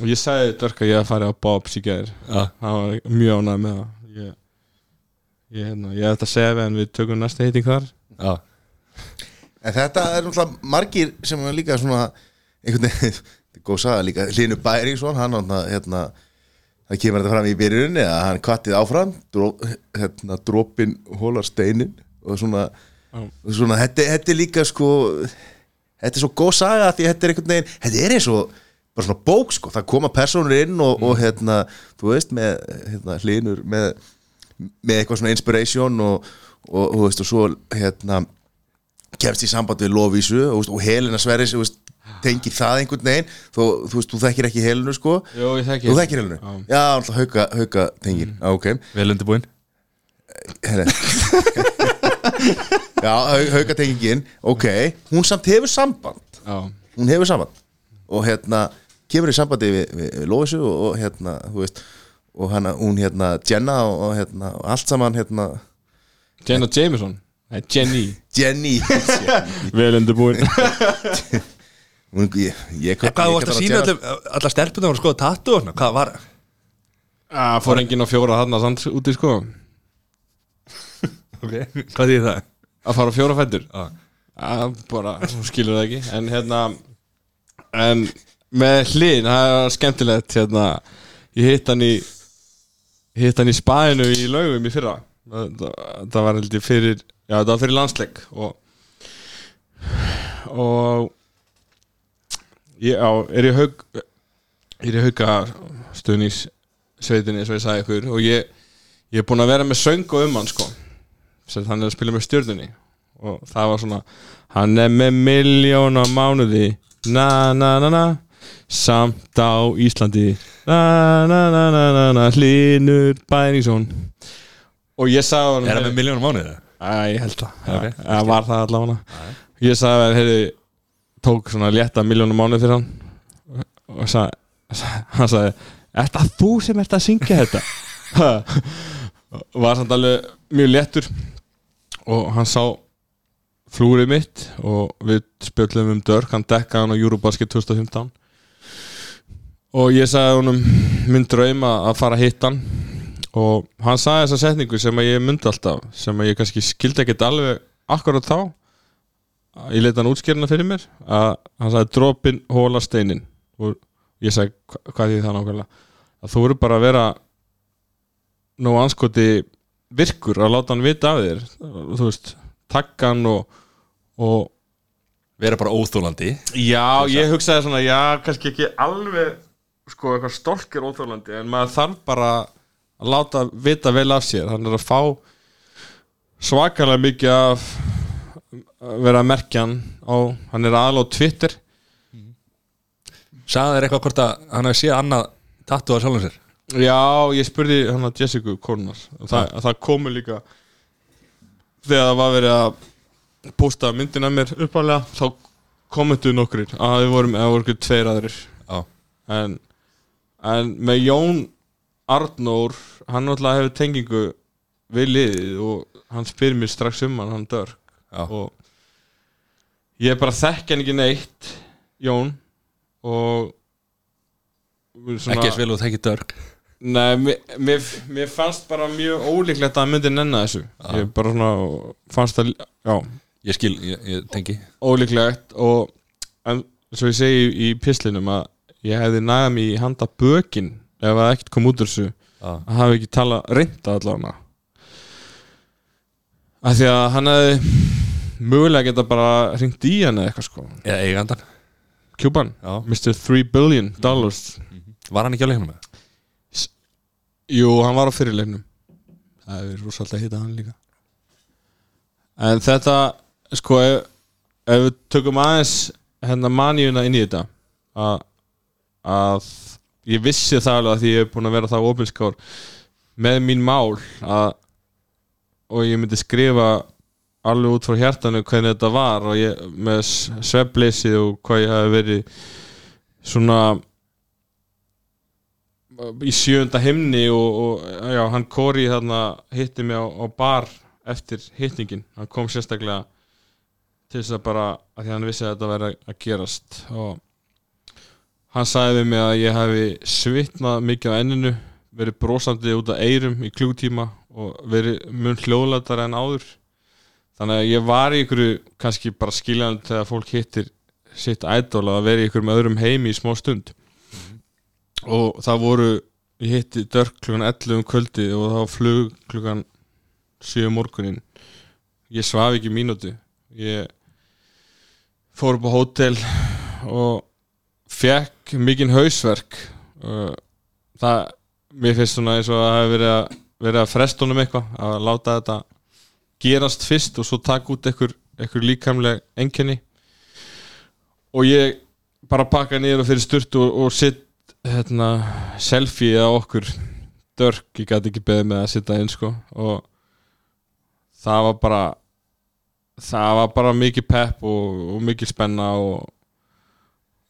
ég sagði Dörk að ég að fara á Bob's í gæðir Já. hann var mjög ánægð með það. Ég, ég, hérna, ég ætla að segja við hann við tökum næsta hitting þar. Já, En þetta er náttúrulega margir sem er líka svona einhvern veginn, [LAUGHS] þetta er góð saga líka Hlynur Bæringsson, hann náttúrulega hérna, það kemur þetta fram í byrjuninni að hann kvattið áfram dró, hérna, drópin hólar steinin og svona svona, þetta, þetta er líka sko þetta er svo góð saga því þetta er einhvern veginn þetta er eins og bara svona bók sko. Það koma personur inn og, og hérna þú veist með hérna, hlinur með, með eitthvað svona inspiration og, og, og, veist, og svo hérna kemst í samband við Lofísu og, veist, og Helena Sverris þú veist, tengir það einhvern veginn. Þú, þú veist, þú þekkir ekki Helenu sko. Jó, ég þekki þú þekkir Helenu? Já. Já, alltaf hauka, hauka tengir, mm. ok. Vel undirbúin? Herre. [LAUGHS] Já, hau- haukatengingin Ok, hún samt hefur samband. Já, Hún hefur samband Og hérna, kemur í sambandi við, við, við Lóisu og, og hérna, þú veist Og hana, hún hérna, Jenna og, og hérna, og allt saman hérna. Jenna Jameson? Nei, Jenny. [LAUGHS] Jenny. [LAUGHS] Vel undirbúin. [LAUGHS] Hún, Ég, ég, ég, Hvað þú varst að sína Allar stelpunum voru að skoða tattu og svona? Hvað var Það fór enginn á fjóra þarna sanns úti sko. Ok Hvað þýðir það? Að fara á fjóra fættur að bara, þú skilur það ekki. En hérna en með hlýn, það er skemmtilegt hérna, ég hitt hann í hitt hann í spæðinu í laugum í fyrra. Það, það, var heldur fyrir já, það var fyrir landsleik og og ég á, er ég haug er ég hauga stuðnís sveitinni, svo ég sagði ykkur og ég, ég er búinn að vera með söng og um hann sko. Sem er að spila með stjörnunni. Og það var svona hann er með miljón á mánuði na na na na. Samt á Íslandi. Na na na na na na. Hlinur Bæningsson og ég sagði hann Er það með miljónum mánuðið? Æ, ég held það, Ok, okay, það var það allavega. Ég sagði að hefði tók svona létta miljónum mánuð fyrir hann. Og sagði, hann sagði Er það þú sem ert að syngja þetta? [LAUGHS] Var samt alveg mjög léttur. Og hann sá flúrið mitt og við spjöllum um dörk, hann dekkaði hann á Eurobasket 2015 og ég sagði honum minn draum að fara að hitta hann. Og hann sagði þessa setningu sem að ég myndi alltaf sem að ég kannski skildi ekkert alveg akkurat þá ég leita hann útskýrina fyrir mér að hann sagði dropin hóla steinin. Og ég sagði "Hva- hvað því það nákvæmlega? Að þú eru bara að vera nú anskoti virkur að láta hann vita af þér. Þú veist, takka hann og, og Vera bara óþólandi Já, ég hugsaði svona, já, kannski ekki alveg sko, eitthvað stolkir óþjólandi en maður þarf bara að láta vita vel af sér. Hann er að fá svakalega mikið að vera að merkja hann á, hann er aðal á Twitter. Sagði þér eitthvað hvort að hann hefði séð annað tattu á sjálfum sér? Já, ég spurði hann að Jessica Kornar það, það komu líka þegar það var verið að posta myndin af mér uppálega þá komentu nokkrir að við vorum, eða voru ekki tveir aðrir. Já. En, en með Jón Arnór hann náttúrulega hefur tengingu við liðið og hann spyr mér strax um hann, hann dörk. Já. og ég bara þekki hann ekki neitt Jón og svona, Ekki vel og þekki dörk. Nei, mér, mér, mér fannst bara mjög ólíklegt að hann myndi nenna þessu. Ég bara svona fannst það, já, Ég skil, ég, ég tengi. Ólíklegt og en svo ég segi í, pislinum að ég hefði næða mig í handa bökin ef það ekkert kom út úr þessu. Já. að hafa ekki tala reynda allavega. Af því að hann hefði mögulega geta bara ringt í hann eða eitthvað sko. Eða eigandan Já. Mr. 3 billion dollars. Var hann ekki á leiknum með? Jú, hann var á fyrirleiknum Það er rosalega að hitta hann líka. En þetta sko, ef, ef við tökum aðeins hérna manjuna inn í þetta að, að ég vissi það alveg að því ég hef búin að vera það opinskár með mín mál að, og ég myndi skrifa alveg út frá hjartanu hvernig þetta var og ég, með svefleysi og hvað ég hafi verið svona í sjönda himni og, og já, hann Kori þarna hitti mig á, á bar eftir hittningin, hann kom sérstaklega til þess að bara að því hann vissi að þetta væri að gerast. Og hann sagði við mig að ég hefði svitnað mikið á enninu verið brosandi út af eyrum í klútíma og verið mun hljóðlættar en áður. Þannig að ég var í ykkur kannski bara skiljan þegar fólk hittir sitt ædol að vera í ykkur með öðrum heimi í smá stund. Og það voru ég hitti dörk klukkan 11 um kvöldi og það var flug klukkan 7 um morgunin ég svaf ekki mínútu. Ég fór upp á hótel og fekk mikinn hausverk. Það, mér finnst svona eins og að það hefur verið að, verið að frestunum eitthvað að láta þetta gerast fyrst og svo taka út einhver, líkamleg enkenni og ég bara pakka niður og fyrir styrtu og, og sitt hérna, selfie á okkur. Dörk, ég gæti ekki beðið með að sitta inn sko. Og það var bara það var bara mikið pepp og, og mikið spenna og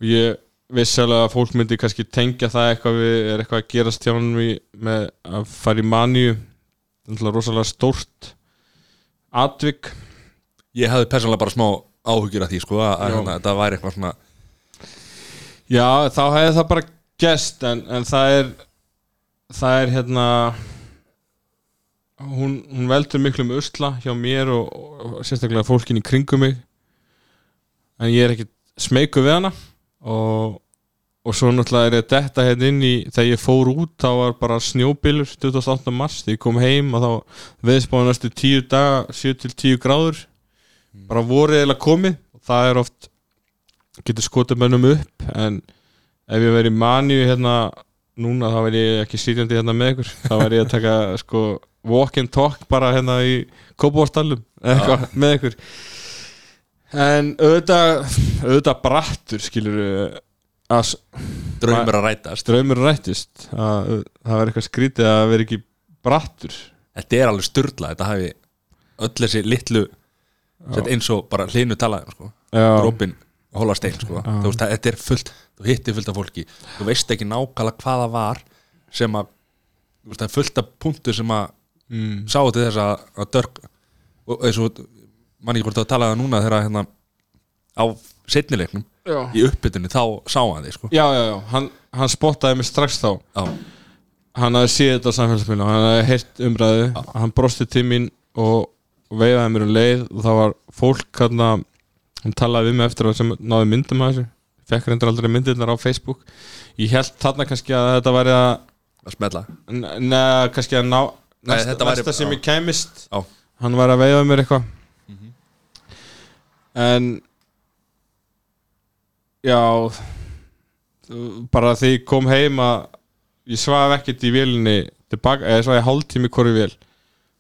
ég vissi alveg að fólk myndi kannski tengja það eitthvað við er eitthvað að gerast hjá hann með að fara í manju rosalega stórt atvik Ég hafði persónulega bara smá áhugjur af því sko að, Já. hérna, þetta væri eitthvað svona Já, þá hefði það bara gest en, en það er það er hérna hún, hún veldur miklu um usla hjá mér og, og sérstaklega fólkin í kringum mig. En ég er ekki smeyku við hana. Og, og svo náttúrulega er ég detta hérna inn í þegar ég fór út þá var bara snjóbylur 28. mars. Þegar ég kom heim og þá veðspáði næstu 10 daga 7-10 gráður. Bara vorið eða komið. Og það er oft getur skotið mönnum upp. En ef ég verið í manju hérna núna þá verð ég ekki sýtjandi hérna með ykkur. Þá verð ég að taka [LAUGHS] sko walk and talk bara hérna í kópavárstallum eitthvað með ykkur. En auðvitað auðvitað brattur skilur að draumur að rætast. draumur rættist að það var eitthvað skrítið að vera ekki brattur. Þetta er alveg styrla, þetta hafi öll þessi litlu eins og bara hlinu talaði sko. Drópin hóla stein sko. veist, þetta er fullt, þú hittir fullt af fólki. Þú veist ekki nákvæmlega hvað það var sem að það er fullt af punktu sem að mm. sáu til þess að, að dörk og eins og mann ekki hvort að tala það núna þegar hérna á setnileiknum já. í uppbytunni þá sá hann því sko. já, já, já, hann, hann spottaði mig strax þá Já. hann hafði séð þetta á samfélagsmiðlum hann hafði heyrt umræðu hann brosti til mín og og veifaði mér um leið og það var fólk hann hann talaði við mig eftir að sem náði myndum að þessu fekk reyndur aldrei myndirnar á Facebook ég held þarna kannski að þetta væri að að smella neða kannski að ná næsta, þetta væri- næsta sem ég kæmist. Já. hann var að veifa mér eitthvað. En já bara þegar ég kom heim að ég svaf ekkert í vélinni tilbaka, eða svaf ég hálftími hvori vél.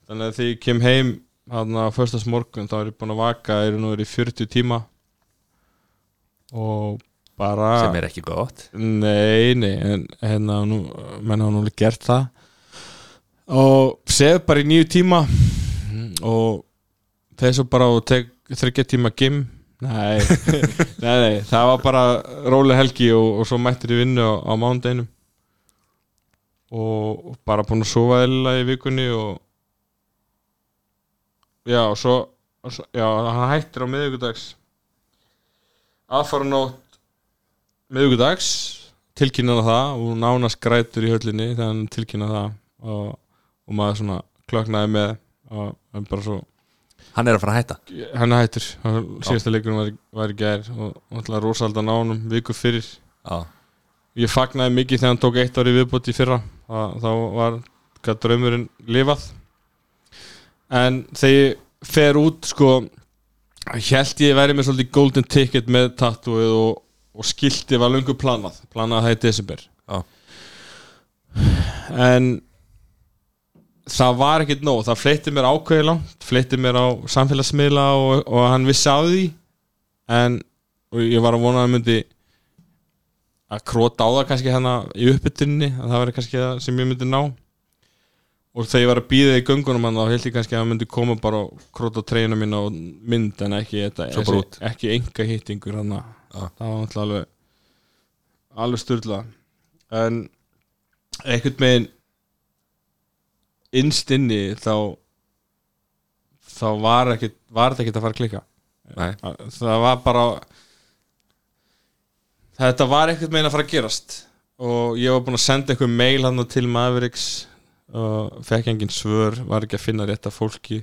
Þannig að þegar ég kem heim hann á föstas morgun þá er ég búin að vaka er nú er í 40 tíma. Og bara sem er ekki gott. Nei, nei, en hérna nú, menn hafa nú alveg gert það og sef bara í nýju tíma. Og svo bara og þryggja tíma gym. Nei, [LAUGHS] nei, nei, það var bara róleg helgi og, og svo mættir ég vinnu á, á mánudeinum og, og bara búin að sofa eða í vikunni og já, og svo, já, hann hættir á miðvikudags. Aðfara nótt miðvikudags tilkynna það. Og nánast grætur í höllinni þegar hann tilkynna það. Og, og maður svona klöknaði með og hann bara svo hann er að fara að hætta? Hann hættur, hann- síðasta leikurinn var, var í gær og náttúrulega rosaldan á honum viku fyrir. Já, ég fagnaði mikið þegar hann tók eitt ári viðbútt í fyrra. Það, þá var gæt draumurinn lifað. En þegar ég fer út sko held ég væri með svolítið golden ticket með tattooið og, og skilti var löngu planað. Planað það í desember. Já. en það var ekkert nóg. Það fleitti mér ákveði langt fleitti mér á samfélagsmiðla og, og hann vissi á því. En og ég var að vona að hann myndi að króta á það kannski hérna í uppbytunni að það væri kannski það sem ég myndi ná. Og þegar ég var að býða í göngunum hann þá held ég kannski að hann myndi koma bara og króta á treyjuna mín á mynd en ekki út. ekki enga hittingur hann. Já. það var alltaf alveg alveg styrla en einhvern veginn innst inni þá þá var ekkert var þetta ekkert að fara að klika Nei. það var bara þetta var ekkert meginn að fara að gerast. Og ég var búinn að senda einhver mail hann til Mavericks og fekk engin svör, var ekki að finna rétta fólki.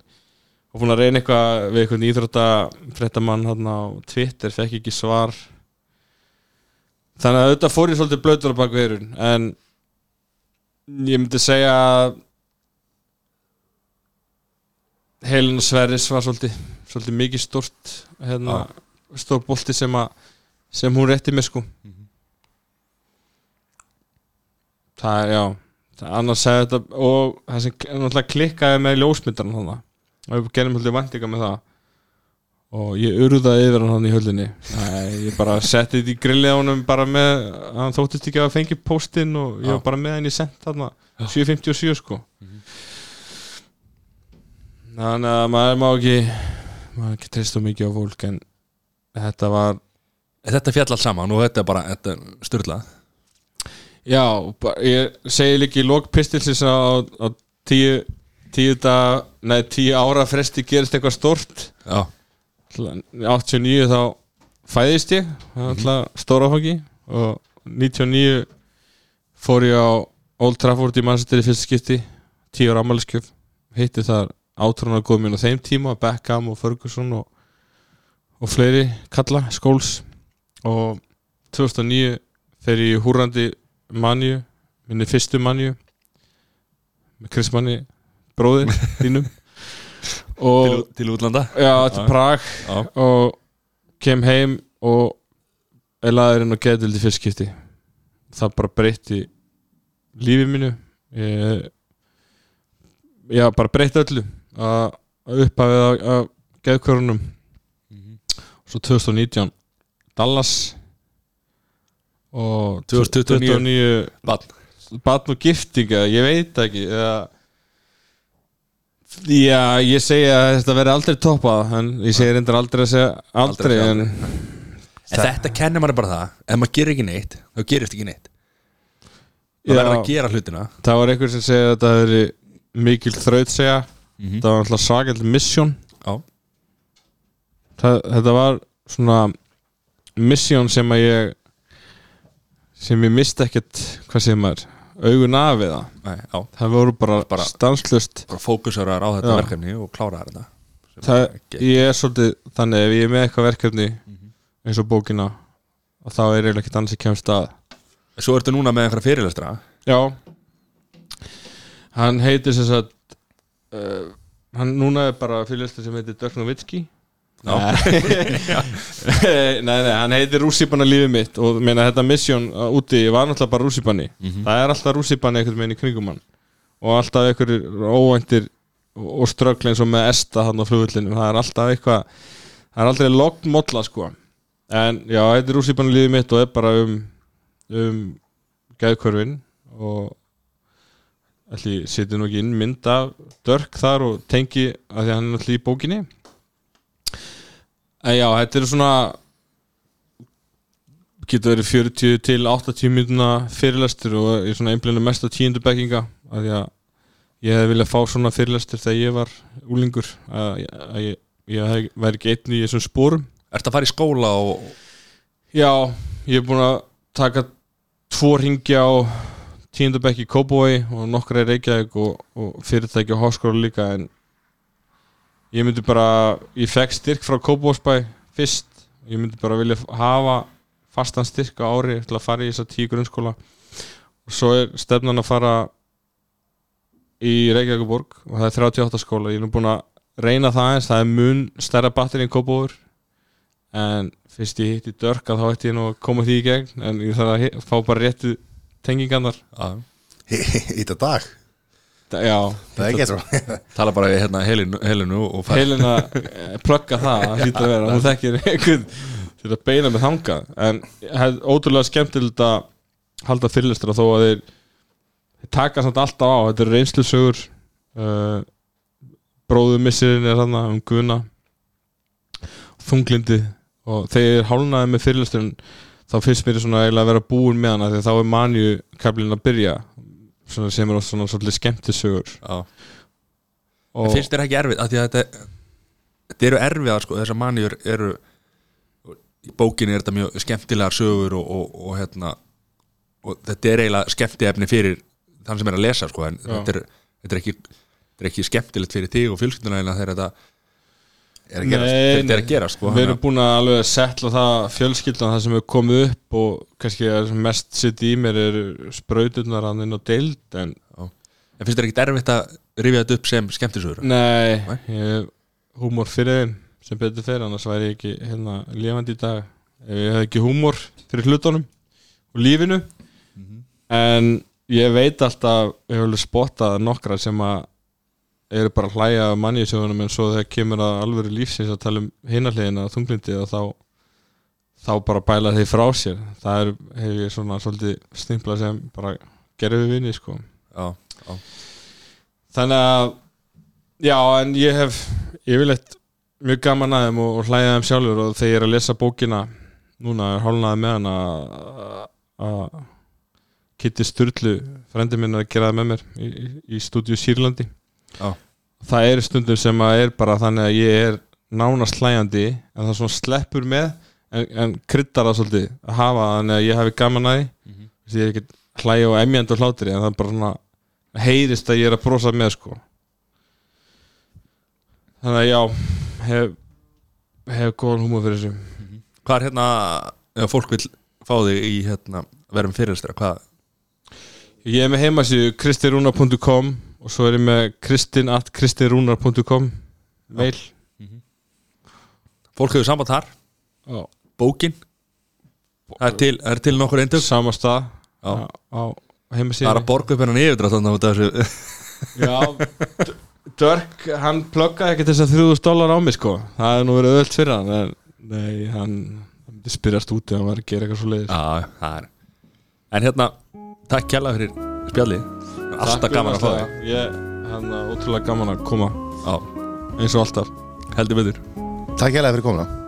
Og búinn að reyna eitthvað við einhvern íþrótta fréttamann hann á Twitter, fekk ekki svar. Þannig að þetta fór ég svolítið blöður á baku eirun en ég myndi segja að Helena Sverris var svolítið, svolítið mikið stort hérna, stór bolti sem, að, sem hún rétti mér sko. Það er, já það er annars segja þetta og það sem náttúrulega klikkaði með ljósmyndarinn þannig og við gerum haldið væntinga með það. Og ég urðaði yfir hann hann í höllinni. Ég bara setti þetta í grillið á honum bara með, hann þóttist ekki að fengi póstinn og ég var bara með hann í sent þarna. 7.57 sko þannig að maður má ekki maður ekki treysta mikið á fólk en þetta var Þetta fjall allt saman og þetta er bara styrlað já, ég segi líka í lók pistilsins á, á tíu tíu, dag, nei, tíu ára fresti gerist eitthvað stort Já, 89 þá fæðist ég það er alltaf stóra fóki og 99 fór ég á Old Trafford í Manchester í fyrsta skipti 10 ára ammæliskjöf hitti þar átrónar góð minn á þeim tíma Beckham og Ferguson og, og fleiri kalla, skóls og 2009 fer ég í húrandi manju minni fyrstu manju með Chris Manni bróðir [LAUGHS] þínum. Til, og til útlanda. Já, til. Prag. Já. og kem heim og er laður inn á geðildi fyrst skipti. Það bara breytti lífið mínu. Ég, já, bara breytti öllu að að upphafið af, af geðkörunum svo 2019 Dallas og 2029 29 Barn. barn og giftinga, ég veit ekki eða Já, ég segi að þetta verði aldrei toppað en ég segi reyndar aldrei að segja aldrei, Aldrei að en En þetta kennir manni bara það Ef maður gerir ekki neitt, þá gerist ekki neitt. Það Já. verður að gera hlutina. Það var einhver sem segi að þetta hefði mikil þraut segja Mhm. það var alltaf svakald mission. Já, það, þetta var svona mission sem að ég sem ég misti ekkert hvað segir maður, augun af við það það voru bara, Bara- stanslust bara fókusar á þetta Já. verkefni og klára þetta. Sem það, er ég er svolítið þannig ef ég er með eitthvað verkefni Mhm. eins og bókina og þá er eiginlega ekkert annars ég kemst að. Svo ertu núna með einhverja fyrirlestra. Já. Hann heitir sem sagt uh, Hann núna er bara fyrirlistur sem heitir Dirk Nowitzki. Nei, [LAUGHS] nei, hann heitir Rússipanna lífið mitt og meina þetta mission uh, úti var náttúrulega bara Rússipanni Mhm. það er alltaf Rússipanni einhvern veginn í kringum hann. Og alltaf einhverjir óvæntir og, ströggl eins og með Esta hann á flugvöllinu það er alltaf eitthvað það er aldrei lognmólla sko. En já, þetta er Rússipanna lífið mitt og er bara um um gæðkörfin og ætli setja nú ekki inn mynd af Dörk þar og tengi að því að hann er allir í bókinni? En já, þetta er svona getur verið 40 til 80 minna fyrirlestur og ég er svona einblinu mest á tíundu bekkinga að því að ég hefði viljað fá svona fyrirlestur þegar ég var úlingur að, að ég, ég hef, væri ekki einn í þessum spórum Ertu að fara í skóla og Já, ég er búin að taka tvo ringi á tíundabekki í Kópói og nokkra í Reykjavík og, og fyrirtæki og háskóla líka en ég myndi bara ég fekk styrk frá Kópósbæ fyrst, ég myndi bara vilja hafa fastan styrk á ári til að fara í þessa tíu grunnskóla. Og svo er stefnan að fara í Reykjavíkuborg og það er 38 skóla, ég er nú búin að reyna það eins, það er mun stærra batteri en Kópóur en fyrst ég hitti Dörk að þá ætti ég nú að koma því í gegn en ég þarf að fá bara réttu tengingarnar. Já, Í þetta dag? Da- já, [LAUGHS] tala bara við hérna helinu, helinu og fara heilin að [LAUGHS] eh, plugga það, það hlýtur að vera. Hún þekkir einhvern til að beina með þanga en er ótrúlega skemmtilegt að halda fyrirlistra þó að þeir, þeir taka samt alltaf á. Þetta eru reynslusögur uh, bróðumissirinn er þarna um Guðna þunglindi og ég hálnaði með fyrirlisturinn þá finnst mér svona eiginlega að vera búin með hana því þá er manju kablin að byrja svona sem er svona svolítið skemmtisögur. Og finnst þér ekki erfið að því að þetta þetta eru erfiðar sko, þessar manjur eru í bókinni er þetta mjög skemmtilegar sögur og, og, og hérna og þetta er eiginlega skemmtiefni fyrir þann sem er að lesa sko, en þetta er, þetta, er ekki, þetta er ekki skemmtilegt fyrir þig og fjölskylduna eiginlega þegar þetta Er að gerast þegar þetta er að gera sko, við erum búin að alveg setla það fjölskyldan það sem er komið upp og kannski mest sitt í mér er sprauturnar hann inn á deild en. En finnst þér ekkert erfitt að rifja þetta upp sem skemmtisögur? Nei, Nei. húmor fyrir þeim sem betur fyrir, annars væri ég ekki hérna lifandi í dag ef ég hef ekki húmor fyrir hlutunum og lífinu en ég veit alltaf ég hef alveg spottað nokkra sem að eru bara að hlæja af manniðsjóðunum en svo þegar kemur að alvöru lífsins að tala um hinarliðina og þunglindi og þá þá bara bæla þeir frá sér. Það er, hef ég svona svolítið stimplað sem bara gerðu við vinni sko. Já, þannig að já en ég hef yfirleitt mjög gaman að þeim og, og hlæða þeim sjálfur og þegar ég er að lesa bókina núna er hálnaði með hann að að Kitty Sturlu frendi minn að gera það með mér í, í, í stúdíu Sýrlandi Já. það er stundum sem að er bara þannig að ég er nánast hlæjandi en það svona sleppur með en, en kryddar það svolítið að hafa þannig að ég hafi gaman að því mm -hmm. ég er ekki hlæja og emjandi og hlátri en það er bara svona heyrist að ég er að brosa með sko þannig að já hef, hef góðan húma fyrir þessu Hvað er hérna, ef fólk vil fá þig í hérna, verðum fyrirstæra, hvað? ég er með heimasíðu kristirúnar.com og svo er ég með kristin at kristirúnar.com mail. Fólk hefur samband þar, já. bókin. Það er til, það er til nokkur eindug sama stað. Já. á, á Það heimasíðu er að borga upp hennan yfirdrátt [LAUGHS] já, Dörk, hann pluggaði ekki þess að 3000 dólar á mig sko. Það hefði nú verið öll fyrir hann en, nei, hann spyrjast út ef hann var að gera eitthvað svo leiðis það er. En hérna, takk kjærlega fyrir spjallið Alltaf gaman að fá þig. Ég, hann er ótrúlega gaman að koma. Já, eins og alltaf. Heldur betur. Takk hérlega fyrir komuna